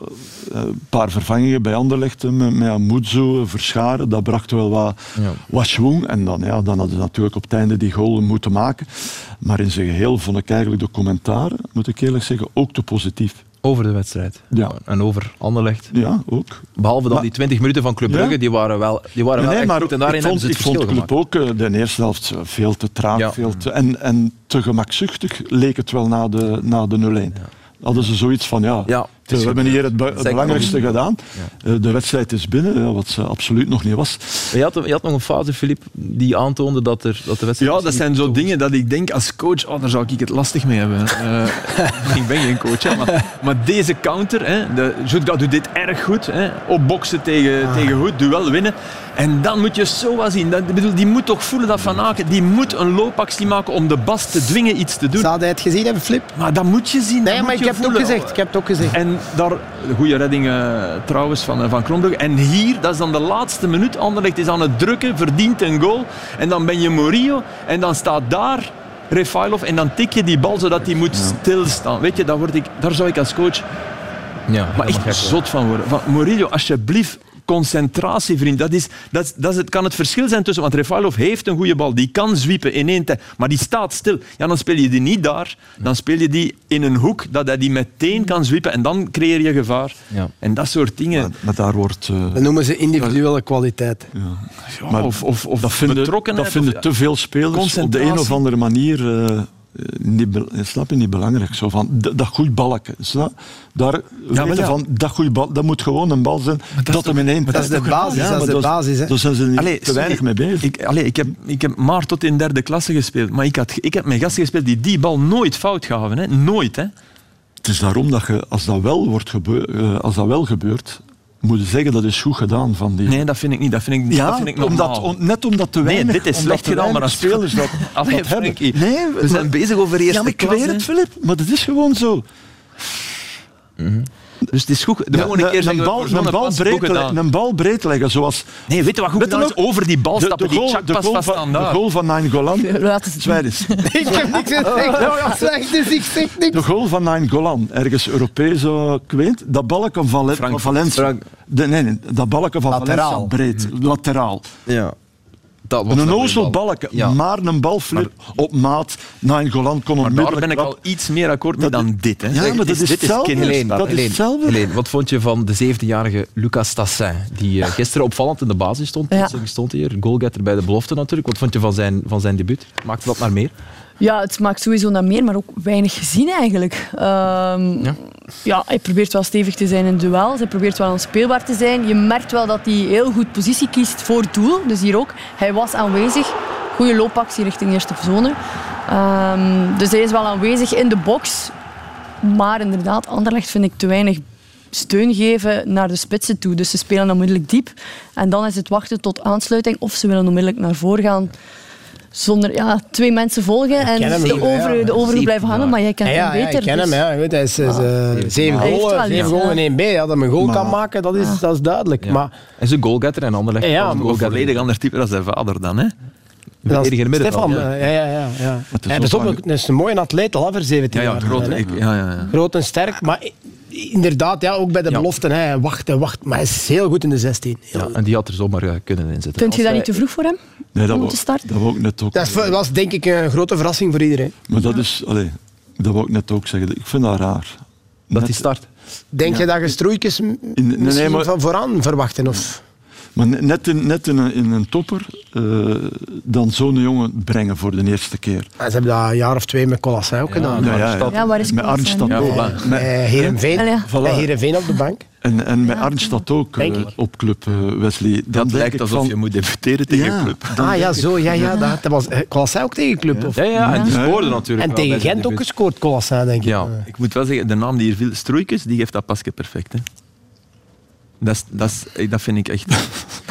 uh, een paar vervangingen bij Anderlecht met, met Verscharen. Dat bracht wel wat, ja. wat schwung. En dan, ja, dan hadden ze natuurlijk op het einde die goal moeten maken. Maar in zijn geheel vond ik eigenlijk de commentaren, moet ik eerlijk zeggen, ook te positief. Over de wedstrijd. Ja. En over Anderlecht. Ja, ook. Behalve dan die 20 minuten van Club Brugge, die waren wel, die waren nee, wel nee, maar goed. En daarin ik vond, ik vond Club ook uh, de eerste helft veel te traag. Ja. Veel te, en, en te gemakzuchtig leek het wel na de, na de 0-1. Ja. Hadden ze zoiets van, ja, we hebben hier het, het belangrijkste gedaan. Ja. Uh, de wedstrijd is binnen, wat ze absoluut nog niet was. Je had, je had nog een fase, Filip, die aantoonde dat, er, dat de wedstrijd... Ja, dat zijn zo dingen dat ik denk als coach, oh, daar zou ik het lastig mee hebben. <laughs> Uh, ik ben geen coach, hè, maar, maar, deze counter, hè, de, Jutga doet dit erg goed. Hè, opboksen tegen, ah. tegen goed, duel winnen. En dan moet je zo wat zien. Dat, bedoel, die moet toch voelen dat Van Aken, die moet een loopactie maken om de Bas te dwingen iets te doen. Zou hij het gezien hebben, Flip? Maar dat moet je zien. Nee, maar ik heb, het ook gezegd, ik heb het ook gezegd. En daar, goede redding uh, trouwens van, uh, van Kronbrugge. En hier, dat is dan de laatste minuut. Anderlecht is aan het drukken, verdient een goal. En dan ben je Morillo en dan staat daar Refailov en dan tik je die bal zodat hij moet ja. stilstaan. Weet je, daar, word ik, daar zou ik als coach ja, maar echt zot van worden. Van, Murillo, alsjeblieft, concentratie, vriend. Dat, is, dat, dat is het, kan het verschil zijn tussen... Want Refailov heeft een goede bal, die kan zwiepen in één tijd, maar die staat stil. Ja, dan speel je die niet daar, dan speel je die in een hoek, dat hij die meteen kan zwiepen en dan creëer je gevaar. Ja. En dat soort dingen... Maar, maar daar wordt... Uh, dat noemen ze individuele kwaliteit. Ja. Ja, maar of, of, of dat vinden, dat vinden te veel spelers op de een of andere manier... Uh, niet, snap je, niet belangrijk. Zo van, dat goed balken. Daar ja, weten ja. van, dat goed bal, dat moet gewoon een bal zijn dat, dat hem in één Dat is de basis. Ja, dat is de basis. Hè. Daar zijn ze niet allee, te weinig mee bezig. Ik, allee, ik, heb, ik heb maar tot in derde klasse gespeeld. Maar ik, had, ik heb met gasten gespeeld die die bal nooit fout gaven. Hè. Nooit. Hè. Het is daarom dat je, als dat wel, wordt gebeur, uh, als dat wel gebeurt, moet je zeggen dat is goed gedaan van die. Nee, dat vind ik niet. Dat vind ik, ja, dat vind ik omdat, on, net omdat te weinig. Nee, dit is slecht gedaan, maar als spelers <laughs> dat, Allee, dat hebben. Nee, we maar, zijn bezig over eerste ja, maar. Ik weet het, Filip, maar dat is gewoon zo. Mm -hmm. Dus het is goed. De ja, een, keer een, bal, een, bal breed, een bal breed leggen, zoals... Nee, weet je wat goed gedaan is? Over die bal stappen, de, de goal, die pas vast van, De goal van Nainggolan... <laughs> <laughs> <laughs> Ik heb niks gezegd. Dus ik zeg niks. De goal van Nainggolan, ergens Europees, ik weet, dat balken van, van Valencia... De, nee, nee, dat balken van Lateraal. Valencia breed, lateraal. Ja. Dat was Een een onnozel goeie bal. balken, Ja. maar een balflip op maat. Nainggolan kon Maar daar ben ik al iets meer akkoord mee dan dit. Hè. Ja, maar dat is dit hetzelfde. kinderlijk. Helene, dat is Helene, hetzelfde. Helene, wat vond je van de 17-jarige Lucas Tassin, die eh, gisteren opvallend in de basis stond? Ja. stond hier, goalgetter bij de belofte natuurlijk. Wat vond je van zijn, van zijn debuut? Maakte dat naar meer? Ja, het maakt sowieso naar meer, maar ook weinig gezien eigenlijk. Ehm, Ja. ja. hij probeert wel stevig te zijn in duels. Hij probeert wel onspeelbaar te zijn. Je merkt wel dat hij heel goed positie kiest voor het doel. Dus hier ook. Hij was aanwezig. Goede loopactie richting eerste zone. Ehm, dus hij is wel aanwezig in de box. Maar inderdaad, Anderlecht vind ik te weinig steun geven naar de spitsen toe. Dus ze spelen onmiddellijk diep. En dan is het wachten tot aansluiting. Of ze willen onmiddellijk naar voren gaan. Zonder ja, twee mensen volgen en hem de over, ja. de overhoek blijven hangen. Maar jij kent Ja, ja, hem ja, beter. ik ken dus- hem. Ja. Je weet, hij is, is, eh, zeven heeft golen, wel zeven golen ja. in 1B. Ja, dat hij een goal Maar- kan maken, dat is, dat is duidelijk. Ja. Maar Hij is een goalgetter en Anderlecht Ja, was maar een volledig ander type dan zijn vader dan. Hè. Het middenveld. Stefan, ja. eh, ja, ja, ja. ja. Het is Hij ook is, ook lang- een, dat is een mooie atleet, al voor 17 Ja, ja, jaar. groot. hè. Ik, ja, ja, ja. Groot en sterk, maar inderdaad, ja, ook bij de Ja. beloften. Hè. Hij wacht en wacht, maar hij is heel goed in de 16. Heel Ja, en die had er zomaar eh, kunnen inzetten. Vind je dat niet te vroeg voor hem? Nee, dat om te starten? dat wou ik net ook. Dat was denk ik een grote verrassing voor iedereen. Maar dat is, allee, dat wou ik net ook zeggen. Ik vind dat raar. Dat Net- hij start. Denk je dat je stroeikjes m- nee, maar- van vooraan verwachten? Of? Maar ne- net in, net in, een, in een topper eh, dan zo'n jongen brengen voor de eerste keer. Ah, Ze hebben dat een jaar of twee met Colossin ook gedaan. Ja, ja, Arnstad. Ja, waar is met? Arnstad Ja, ook. voilà. Met-. Voilà. met Heerenveen op de bank. En, en met Arnstad ook eh, op club, eh, Wesley. Dan Dat lijkt alsof van, je moet debuteren tegen club. Ah ja, zo. Ja, ja, dat, dat was eh, Colossin ook tegen club. Of? Ja, ja, en die Ja. scoorde natuurlijk En tegen Gent ook gescoord, Colossin, denk ik. Ja. Eh, Ik moet wel zeggen, de naam die hier viel, Stroeikens, die geeft dat pasje perfect. Hè. Dat, is, dat, is, dat vind ik echt... <laughs>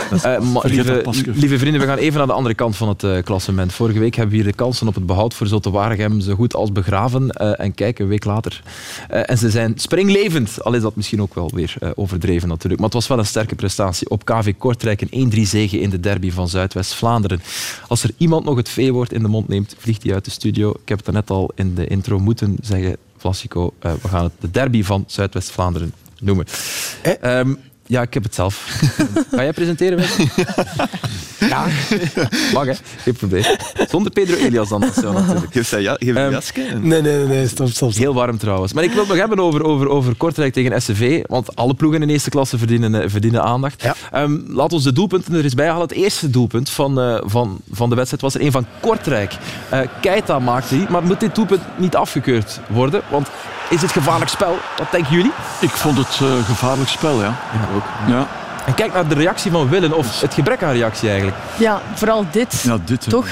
Eh, maar, lieve, vrienden, we gaan even naar de andere kant van het eh, klassement. Vorige week hebben we hier de kansen op het behoud voor Zotte Waregem zo goed als begraven. eh, en kijk, een week later. Eh, en ze zijn springlevend, al is dat misschien ook wel weer eh, overdreven natuurlijk. Maar het was wel een sterke prestatie. Op KV Kortrijk een 1-3 zege in de derby van Zuidwest-Vlaanderen. Als er iemand nog het V-woord in de mond neemt, vliegt hij uit de studio. Ik heb het net al in de intro moeten zeggen, Vlasico, eh, we gaan het de derby van Zuidwest-Vlaanderen noemen. Eh? Ehm, ja, ik heb het zelf. <laughs> Ga jij presenteren, Wim? <laughs> Ja, Mag, hè? Geen probleem. Zonder Pedro Elias dan. Zou natuurlijk. Geef zij ja, geef Ehm, jasje. nee, nee, nee, stop, stop. stop. Heel warm trouwens. Maar ik wil het nog hebben over, over, over Kortrijk tegen SCV. Want alle ploegen in de eerste klasse verdienen, eh, verdienen aandacht. Ja. Ehm, laat ons de doelpunten er eens bij halen. Het eerste doelpunt van, eh, van, van de wedstrijd was er een van Kortrijk. Eh Keita maakte die. Maar moet dit doelpunt niet afgekeurd worden? Want is het gevaarlijk spel? Wat denken jullie? Ik vond het eh, gevaarlijk spel, ja. Ik ook. Ja, En kijk naar de reactie van Willen. Of het gebrek aan reactie eigenlijk. Ja, vooral dit. ja dit. Toch?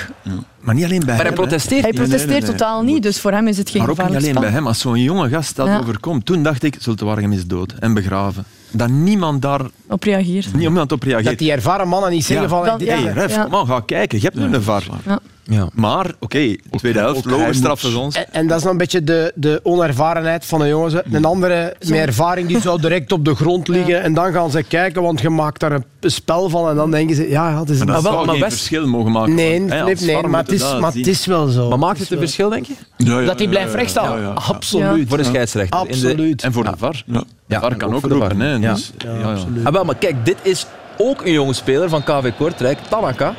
Maar niet alleen bij Maar hij hem. hè. protesteert. Hij protesteert nee, nee. totaal niet, dus voor hem is het geen Maar ook niet alleen spel. bij hem. Als zo'n jonge gast dat Ja. overkomt, toen dacht ik, Zultewaregem is dood en begraven. Dat niemand daar Op reageert. niemand op reageert. Dat die ervaren mannen niet zeggen Ja. van... Dat- dit- ja. Hey, ref, Ja. kom aan, ga kijken. Je hebt nu een VAR. Ja. Ja. Maar, oké, tweede helft, logisch straffen ze ons. En, en dat is dan een beetje de, de onervarenheid van de jongens. hè. Een andere met ervaring die zou direct op de grond liggen. En dan gaan ze kijken, want je maakt daar een spel van. En dan denken ze, ja, het is Maar dat wel, zou maar geen best- verschil mogen maken. Nee, nee, VAR maar het, is, maar het is wel zo. Maar maakt Het een verschil, denk je? Ja, ja, Dat hij blijft ja, rechtstaan? ja, ja. Absoluut. Voor de scheidsrechter. De- Absoluut. En voor de VAR. Ja. De Ja, VAR kan ook voor roepen. Hè, Ja. dus, ja, ja. Ah, wel, maar kijk, dit is ook een jonge speler van KV Kortrijk, Tanaka.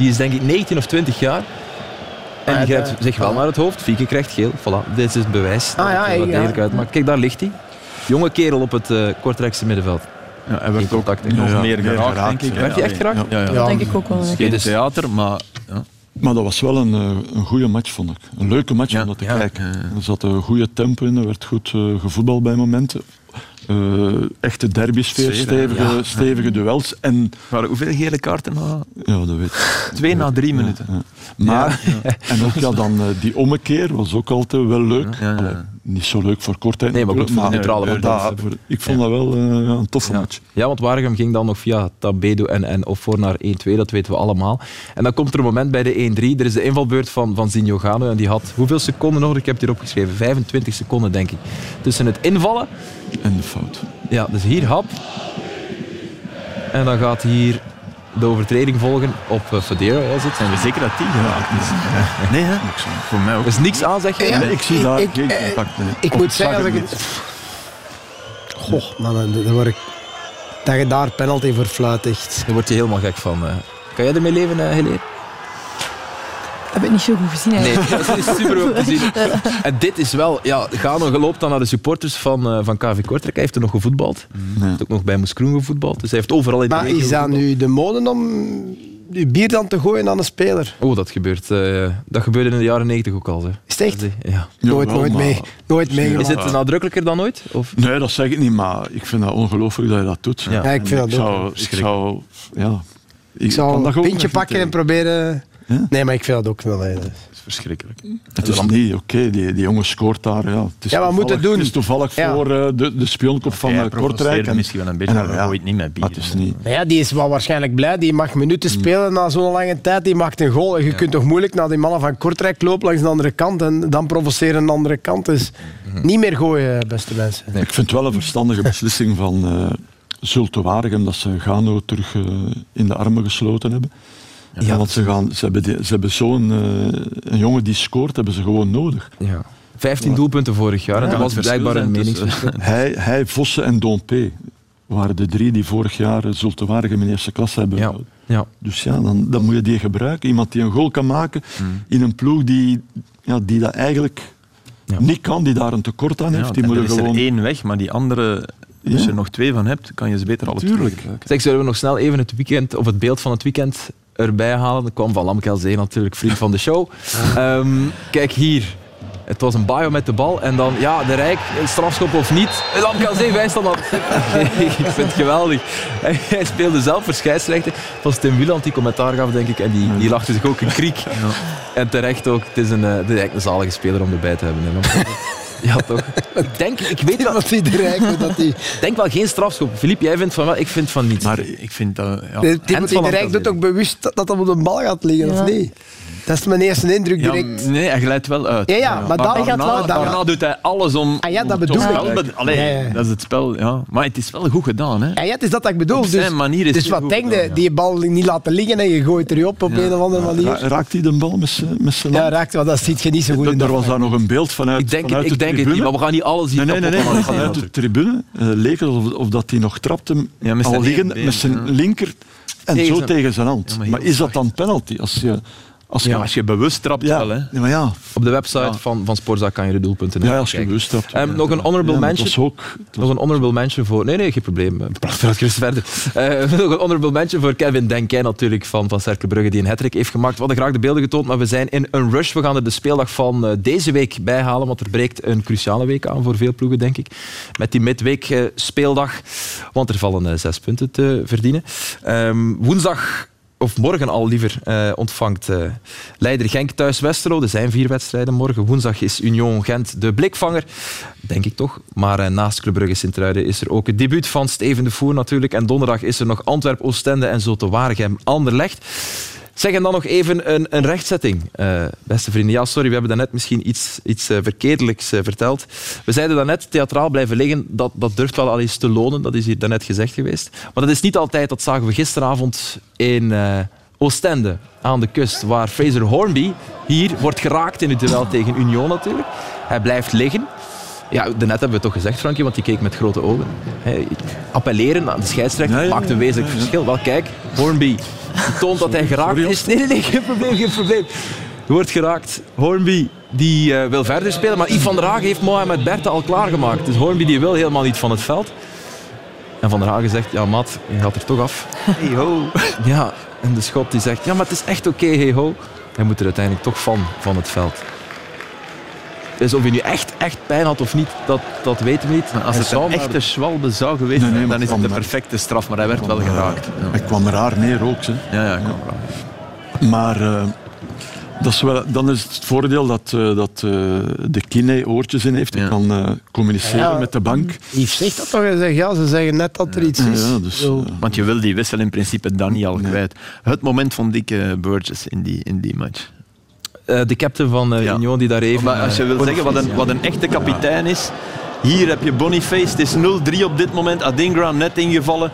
Die is denk ik 19 of 20 jaar. En die grijpt ja. zich wel naar het hoofd. Fieke krijgt geel. Voilà, dit is het bewijs. dat Ah, ja, het er wat ja. uitmaakt. Kijk, daar ligt hij. Jonge kerel op het eh, Kortrijkse middenveld. Ja, hij werd ook nog meer geraakt, geraakt, denk ik. Werd hij echt geraakt? Ja, ja, ja. Ja. Dat denk ik ook wel. Geen theater, maar... Ja. Maar dat was wel een, eh, een goede match, vond ik. Een leuke match Ja, om dat te ja, kijken. Er zat een goede tempo in, er werd goed eh gevoetbald bij momenten. Eh, echte derbysfeer, Sfeer, stevige, Ja. stevige duels. En Maar hoeveel gele kaarten? na? ja, dat weet ik. Twee na drie minuten. Maar, en ook ja, dan, eh, die ommekeer was ook altijd wel leuk. Allee, niet zo leuk voor Kortrijk. Nee, maar goed voor de neutrale eh, voor- Ik vond dat wel eh, ja, een toffe Ja. match. Ja, want Waregem ging dan nog via Tabedo en, en Ofor naar 1-2, dat weten we allemaal. En dan komt er een moment bij de 1-3. Er is de invalbeurt van, van Zinho Gano en die had hoeveel seconden nog? Ik heb het hier opgeschreven. 25 seconden, denk ik. Tussen het invallen, En de fout. ja, dus hier hap. En dan gaat hier de overtreding volgen op uh, Federa, was het. Zijn we zeker dat die geraakt is? <laughs> Nee, hè? Voor mij ook. Er is niks aan, zeg je? Ja. Nee, ik zie Ik- daar ik- geen eh, contact. Nee. Ik Of moet zeggen, als hem ik het... Goh, man, dan, dan word ik... Dat je daar penalty voor fluit, echt. Daar word je helemaal gek van. eh. Kan jij ermee leven, uh, Helene? Heb het niet zo goed gezien Nee, <laughs> dat is super goed om te zien. <laughs> En dit is wel... Ja, Gano loopt dan naar de supporters van, eh, van KV Kortrijk. Hij heeft er nog gevoetbald. Hij heeft ook nog bij Moeskroen gevoetbald. Dus hij heeft overal in de Maar is dat nu de mode om je bier dan te gooien aan een speler? Oh, dat gebeurt. eh, dat gebeurde in de jaren 90 ook al. Hè. Is het echt? Ja. Nooit, nooit, maar- mee, nooit meegemaakt. Is het nadrukkelijker dan ooit? Of? Nee, dat zeg ik niet, maar ik vind dat ongelooflijk dat je dat doet. Ja. Ja, ik vind dat ik ook. zou, ik zou, ja, ik, Ik dat een pintje pakken en proberen... Ja? Nee, maar ik vind dat ook wel. hè. Dat is verschrikkelijk. Het is niet, oké, die, die jongen scoort daar. Ja, het is Ja, wat moet toevallig- het doen? Het is toevallig Ja. voor eh, de, de spionkop van eh, Kortrijk. En, misschien wel een beetje, en, maar ja, niet met bier. het is niet... Maar ja, die is wel waarschijnlijk blij. Die mag minuten spelen na zo'n lange tijd. Die maakt een goal. En je kunt toch moeilijk naar die mannen van Kortrijk lopen langs de andere kant en dan provoceren aan de andere kant. Dus niet meer gooien, beste mensen. Ik vind het wel een verstandige beslissing van eh Zulte Waregem dat ze Gano terug eh, in de armen gesloten hebben. Ja, want ze, gaan, ze hebben, die- ze hebben zo'n eh, een jongen die scoort, hebben ze gewoon nodig. Ja. 15 doelpunten vorig jaar. en dat was blijkbaar een meningsverschil. Hij, hij Vossen en Dompe waren de drie die vorig jaar Zulte Waregem in eerste klasse hebben Ja. gehouden. Ja. Dus ja, dan, dan moet je die gebruiken. Iemand die een goal kan maken in een ploeg die, ja, die dat eigenlijk Ja. niet kan, die daar een tekort aan heeft. Ja, die moet er je is gewoon... er één weg, maar die andere, als Ja. je er nog twee van hebt, kan je ze beter alle twee Tuurlijk. gebruiken. Zeg, zullen we nog snel even het, weekend, of het beeld van het weekend erbij halen? Dat kwam van Lamkel Zee natuurlijk, vriend van de show. Ehm, kijk hier. Het was een bio met de bal en dan, ja, de Rijk, strafschop of niet. Lamkel Zee wijst dan op. <laughs> ik vind het geweldig. Hij, speelde zelf voor scheidsrechter. Het was Tim Wieland die commentaar gaf, denk ik, en die, die lachte zich ook een kriek. En terecht ook, het is, een, eh, het is een zalige speler om erbij te hebben. Ja, toch? Ik denk, ik weet <laughs> wel, Dat hij de Rijk, dat hij... ik denk wel geen strafschop. Filip, jij vindt van wel, ik vind van niet. Maar ik vind dat... Ja, De- de Rijk doet ook bewust dat dat op de bal gaat liggen, Ja. of niet? Dat is mijn eerste indruk Ja, direct. nee, hij glijdt wel uit. Ja, ja, maar daarna, Hij gaat wel- daarna doet hij alles om... Ah ja, dat om bedoel ik. spel be- Allee, Ja, ja. dat is het spel, ja. Maar het is wel goed gedaan, hè. Ja, ja, het is dat dat ik bedoel. Op Dus, zijn manier is dus wat denk je? Die bal niet laten liggen en je gooit er op op een of andere Ra- manier. raakt hij de bal met zijn zijn Ja, raakt wel. Dat ziet je niet zo goed in Er was daar nog een beeld vanuit, Ik denk, vanuit ik denk het tribune. niet, maar we gaan niet alles hier Nee, nee, nee, vanuit de tribune uh, leek het of, of dat hij nog trapte, Ja, met al zijn liggend linkerbeen, met zijn linker en Tegen zo zijn- tegen zijn hand. Ja, maar maar is dat dan penalty? Als je, als je, Ja, als je bewust trapt ja, wel, hè. ja, maar ja, Op de website van, van Sportza kan je de doelpunten ja, als je kijken. bewust trapt. Ehm, nog een honorable mention. ook, Nog een honorable mention voor... Nee, nee, geen probleem. Praat gerust verder. Eh, <laughs> nog een honorable mention voor Kevin Denkij natuurlijk van, van Cercle Brugge die een hat heeft gemaakt. We hadden graag de beelden getoond, maar we zijn in een rush. We gaan er de speeldag van eh, deze week bij halen, want er breekt een cruciale week aan voor veel ploegen, denk ik. Met die midweek eh, speeldag, want er vallen zes punten te verdienen. Ehm, woensdag of morgen al liever, eh, ontvangt eh, Leider Genk thuis Westerlo. Er zijn vier wedstrijden morgen. Woensdag is Union Gent de blikvanger, denk ik toch. Maar eh, naast Club Brugge Sint-Truiden is er ook het debuut van Steven de Voer natuurlijk. En donderdag is er nog Antwerp, Oostende en Zote Waregem Anderlecht. Zeg en dan nog even een, een rechtzetting, eh, beste vrienden. Ja, sorry, we hebben daarnet misschien iets, iets eh, verkeerdelijks eh, verteld. We zeiden daarnet, theatraal blijven liggen, dat, dat durft wel al eens te lonen. Dat is hier daarnet gezegd geweest. Maar dat is niet altijd, dat zagen we gisteravond in Oostende, aan de kust, waar Fraser Hornby hier wordt geraakt in het duel tegen Union natuurlijk. Hij blijft liggen. Ja, daarnet hebben we het toch gezegd, Frankie, want die keek met grote ogen. Appelleren aan de scheidsrechter ja, maakt een wezenlijk verschil. Wel, kijk, Hornby toont dat hij geraakt is. Nee, nee, nee, geen probleem, geen probleem. Wordt geraakt. Hornby die eh, wil verder spelen, maar Yves van der Hagen heeft Mohamed Berthe al klaargemaakt. Dus Hornby die wil helemaal niet van het veld. En Van der Hagen zegt, ja maat, je gaat er toch af. Hey ho. Ja, en de schot die zegt, ja maar het is echt oké, hey ho. Hij moet er uiteindelijk toch van, van het veld. Dus of hij nu echt, echt pijn had of niet, dat, dat weten we niet. Maar als Hij het een maar- echte schwalbe zou geweest Nee, nee, zijn, dan is het de perfecte straf. Maar hij werd wel geraakt. Ja, Hij kwam raar neer ook. Hè. ja, ja kwam raar. Maar eh, dat is wel, dan is het voordeel dat, eh, dat eh, de kine oortjes in heeft. Hij Ja. kan eh, communiceren Ja. met de bank. Yves zegt dat toch? Hij zegt, ja, ze zeggen net dat er iets is. Ja, dus, Want je wil die wissel in principe dan niet al Nee. kwijt. Het moment vond ik eh, Burgess in die, in die match. Eh, de captain van eh, Ja. Union die daar even... Maar als je eh, wil zeggen wat een, wat een echte kapitein is. Hier heb je Boniface, het is 0-3 op dit moment. Adingra net ingevallen.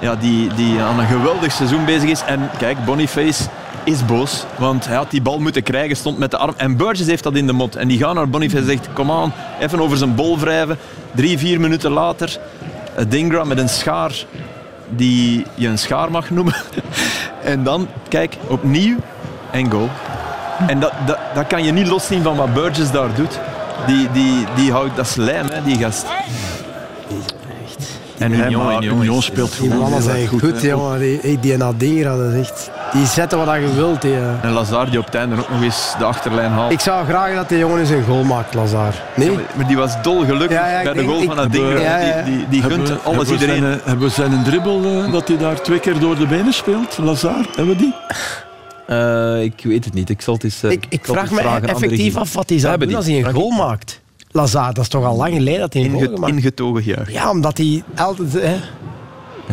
Ja, die, die aan een geweldig seizoen bezig is. En kijk, Boniface is boos. Want hij had die bal moeten krijgen, stond met de arm. En Burgess heeft dat in de mot. En die gaat naar Boniface en zegt, kom aan, even over zijn bol wrijven. Drie, vier minuten later, Adingra met een schaar die je een schaar mag noemen. <laughs> en dan, kijk, opnieuw en goal. En dat, dat, dat kan je niet loszien van wat Burgess daar doet. Die, die, die houdt dat slijm, hè, die gast. En Union, maar Union, speelt Die mannen zijn erg goed, hè. jongen. Die, die Nadera, dat is echt... Die zetten wat je wilt. Die, eh. En Lazar die op het einde ook nog eens de achterlijn haalt. Ik zou graag dat die jongen eens een goal maakt, Lazar. Nee? Maar die was dolgelukkig Ja, ja, bij de goal ik- van dat ding. Ja, ja. Die, die, die gunt alles hebben iedereen. Zijn, eh, hebben we zijn een dribbel eh, dat hij daar twee keer door de benen speelt? Lazar, hebben we die? Eh, ik weet het niet. Ik zal het eens, eh, Ik, ik zal het vraag me vragen effectief af wat hij zou doen als hij een goal maakt. Lazar, dat is toch al lang geleden dat hij een goal gemaakt ingetogen juich. Ja, omdat hij altijd... Hè,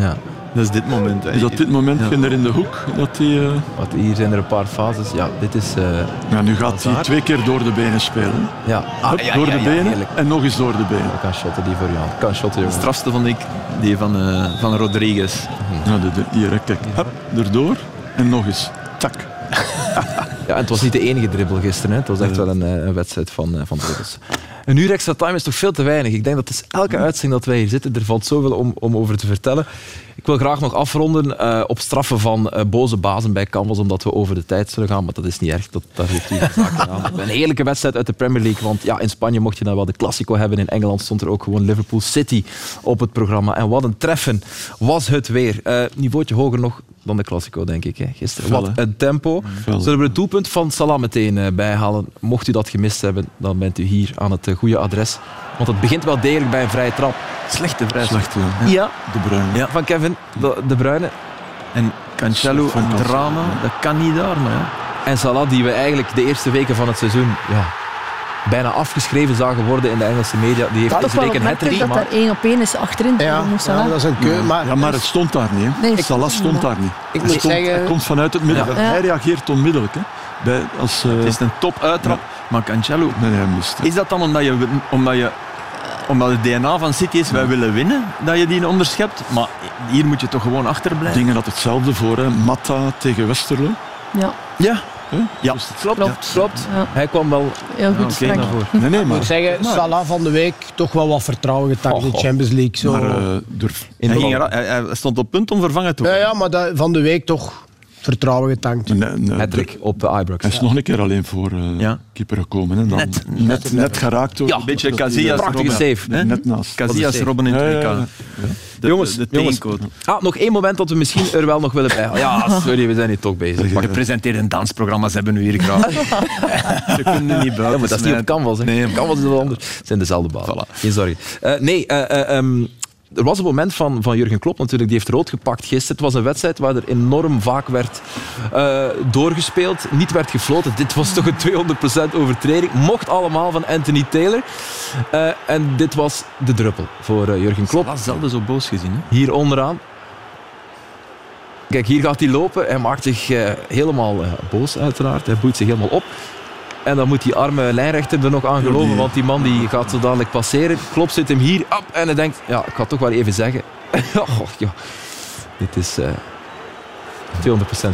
Ja. Dat is dit moment. Hè. Is dat dit moment er in de hoek? Dat hij, eh, Wat, hier zijn er een paar fases. Ja, dit is... eh, ja, nu gaat hij twee keer door de benen spelen. ja. Hup, ja, door ja, de ja, benen en nog eens door de benen. Kan shotten die voor. Ik kan shotten, De jongen. strafste vond ik die van, eh, van Rodriguez. Ja, de, de, hier, kijk. Hup, erdoor en nog eens. Tak. <laughs> Ja, en het was niet de enige dribbel gisteren. Hè. Het was echt wel een, eh, een wedstrijd van, eh, van dribbels. Een uur extra time is toch veel te weinig. Ik denk dat het is elke uitzending dat wij hier zitten, er valt zoveel om, om over te vertellen. Ik wil graag nog afronden eh, op straffen van boze bazen bij Canvas, omdat we over de tijd zullen gaan. Maar dat is niet erg, dat, daar heeft u zaken aan. Een heerlijke wedstrijd uit de Premier League. Want ja, in Spanje mocht je dan wel de Classico hebben. In Engeland stond er ook gewoon Liverpool City op het programma. En wat een treffen was het weer. Eh niveautje hoger nog dan de Classico, denk ik. Hè. Gisteren. Wat een tempo. Zullen we het doelpunt van Salah meteen eh, bijhalen? Mocht u dat gemist hebben, dan bent u hier aan het eh, goede adres. Want het begint wel degelijk bij een vrije trap. Slechte vrij. Slecht, ja. Ja, De Bruin. Ja. van Kevin de, de Bruyne. En Cancelo, een drama, dat kan niet daar. Maar ja. En Salah, die we eigenlijk de eerste weken van het seizoen ja, bijna afgeschreven zagen worden in de Engelse media. Die heeft Dat week een hat dat daar één op één is achterin. ja, Moest dat is een keu. Maar, Ja, maar het stond daar niet. Hè. Nee, Salah stond daar niet. ik Hij, moet stond- zeggen... hij komt vanuit het midden. Ja. Hij reageert onmiddellijk. Hè. Bij, als, eh, Het is een top uittrap. Maar Cancelo, Nee, nee, hij mist. hè. is dat dan omdat je, omdat je omdat het DNA van City is, wij willen winnen, dat je die onderschept? Maar hier moet je toch gewoon achterblijven? Dingen had hetzelfde voor. Hè. Matta tegen Westerlo. Ja, Ja. Ja. Dus- Klopt, Klopt. klopt. Ja. Hij kwam wel heel goed. oké, Frank. nou. voor. Nee, nee, Ik maar, moet zeggen, Salah van de week toch wel wat vertrouwen getankt in de Oh, Champions League. Zo. maar eh, durf. In Hij, de ging bal. er- hij, hij stond op punt om vervangen te ja, worden. ja, maar dat, van de week toch vertrouwen getankt. Nee, op de Ibrox. Hij is nog een keer alleen voor eh Ja. keeper gekomen. Hè. Dan Net. net, net, geraakt door... Ja, Een beetje Casillas, Prachtige Robben. save. Hè? Net naast. Casillas, safe. Robben in het Ja, ja, WK. De, Jongens, de, de jongens. Ah, nog één moment dat we misschien er wel nog willen bij. Ja, <laughs> sorry, we zijn hier toch bezig. Wacht, Gepresenteerde dansprogramma's hebben we hier graag. <laughs> Ze kunnen niet buiten. Ja, maar dat is niet op. Canvas. Hè. Nee, op Canvas is het wel anders. Het zijn dezelfde banen. Voilà. Geen sorry. Eh, nee, eh, eh, ehm, er was een moment van, van Jurgen Klopp natuurlijk. Die heeft rood gepakt gisteren. Het was een wedstrijd waar er enorm vaak werd eh, doorgespeeld. Niet werd gefloten. Dit was toch een 200% overtreding. Mocht allemaal van Anthony Taylor. Eh, en dit was de druppel voor eh, Jurgen Klopp. Salah zelden zo boos gezien. Hè? Hier onderaan. Kijk, hier gaat hij lopen. Hij maakt zich helemaal boos, uiteraard. Hij boeit zich helemaal op. En dan moet die arme lijnrechter er nog aan geloven, want die man die gaat zo dadelijk passeren. Klopt zit hem hier op en hij denkt, ja, ik ga het toch wel even zeggen. <laughs> oh, ja. Dit is eh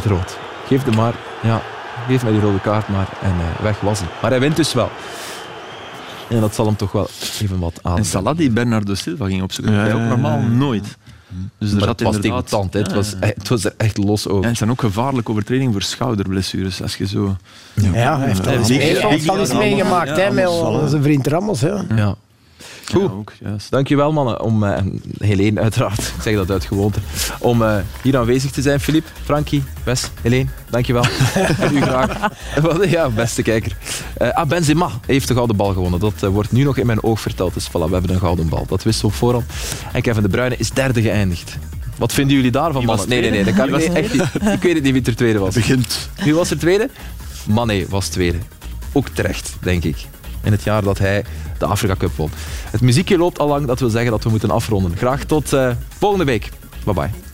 200% rood. Geef hem maar, ja, geef mij die rode kaart maar en eh, weg was hij. Maar hij wint dus wel. En dat zal hem toch wel even wat aan. En Salah die Bernardo Silva ging opzoeken. Ja, dat hij ook normaal nooit. Dus er maar zat het was inderdaad... het, Ja, was, ja. <laughs> het was er echt los over. Ja, het zijn ook gevaarlijke overtredingen voor schouderblessures. Als je zo... Ja, hij heeft Ja, al Big- meegemaakt Ja, hè, met onze vriend Ramos. Ja. Goed. Ja, ook. Dankjewel mannen, om, en Helene uiteraard, <laughs> ik zeg dat uit gewoonte, om eh, hier aanwezig te zijn. Filip, Frankie, Wes, Helene, dankjewel. <laughs> u graag. Ja, beste kijker. Eh, ah, Benzema heeft de gouden bal gewonnen. Dat wordt nu nog in mijn oog verteld. Dus voilà, we hebben een gouden bal. Dat wisten we op voorhand. En Kevin De Bruyne is derde geëindigd. Wat vinden jullie daarvan, mannen? Nee, nee, nee, dat kan nee, echt niet. Ik weet het niet wie er tweede was. begint. Wie was er tweede? Mané was tweede. Ook terecht, denk ik. In het jaar dat hij de Afrika Cup won. Het muziekje loopt al lang, dat wil zeggen dat we moeten afronden. Graag tot eh, volgende week. Bye bye.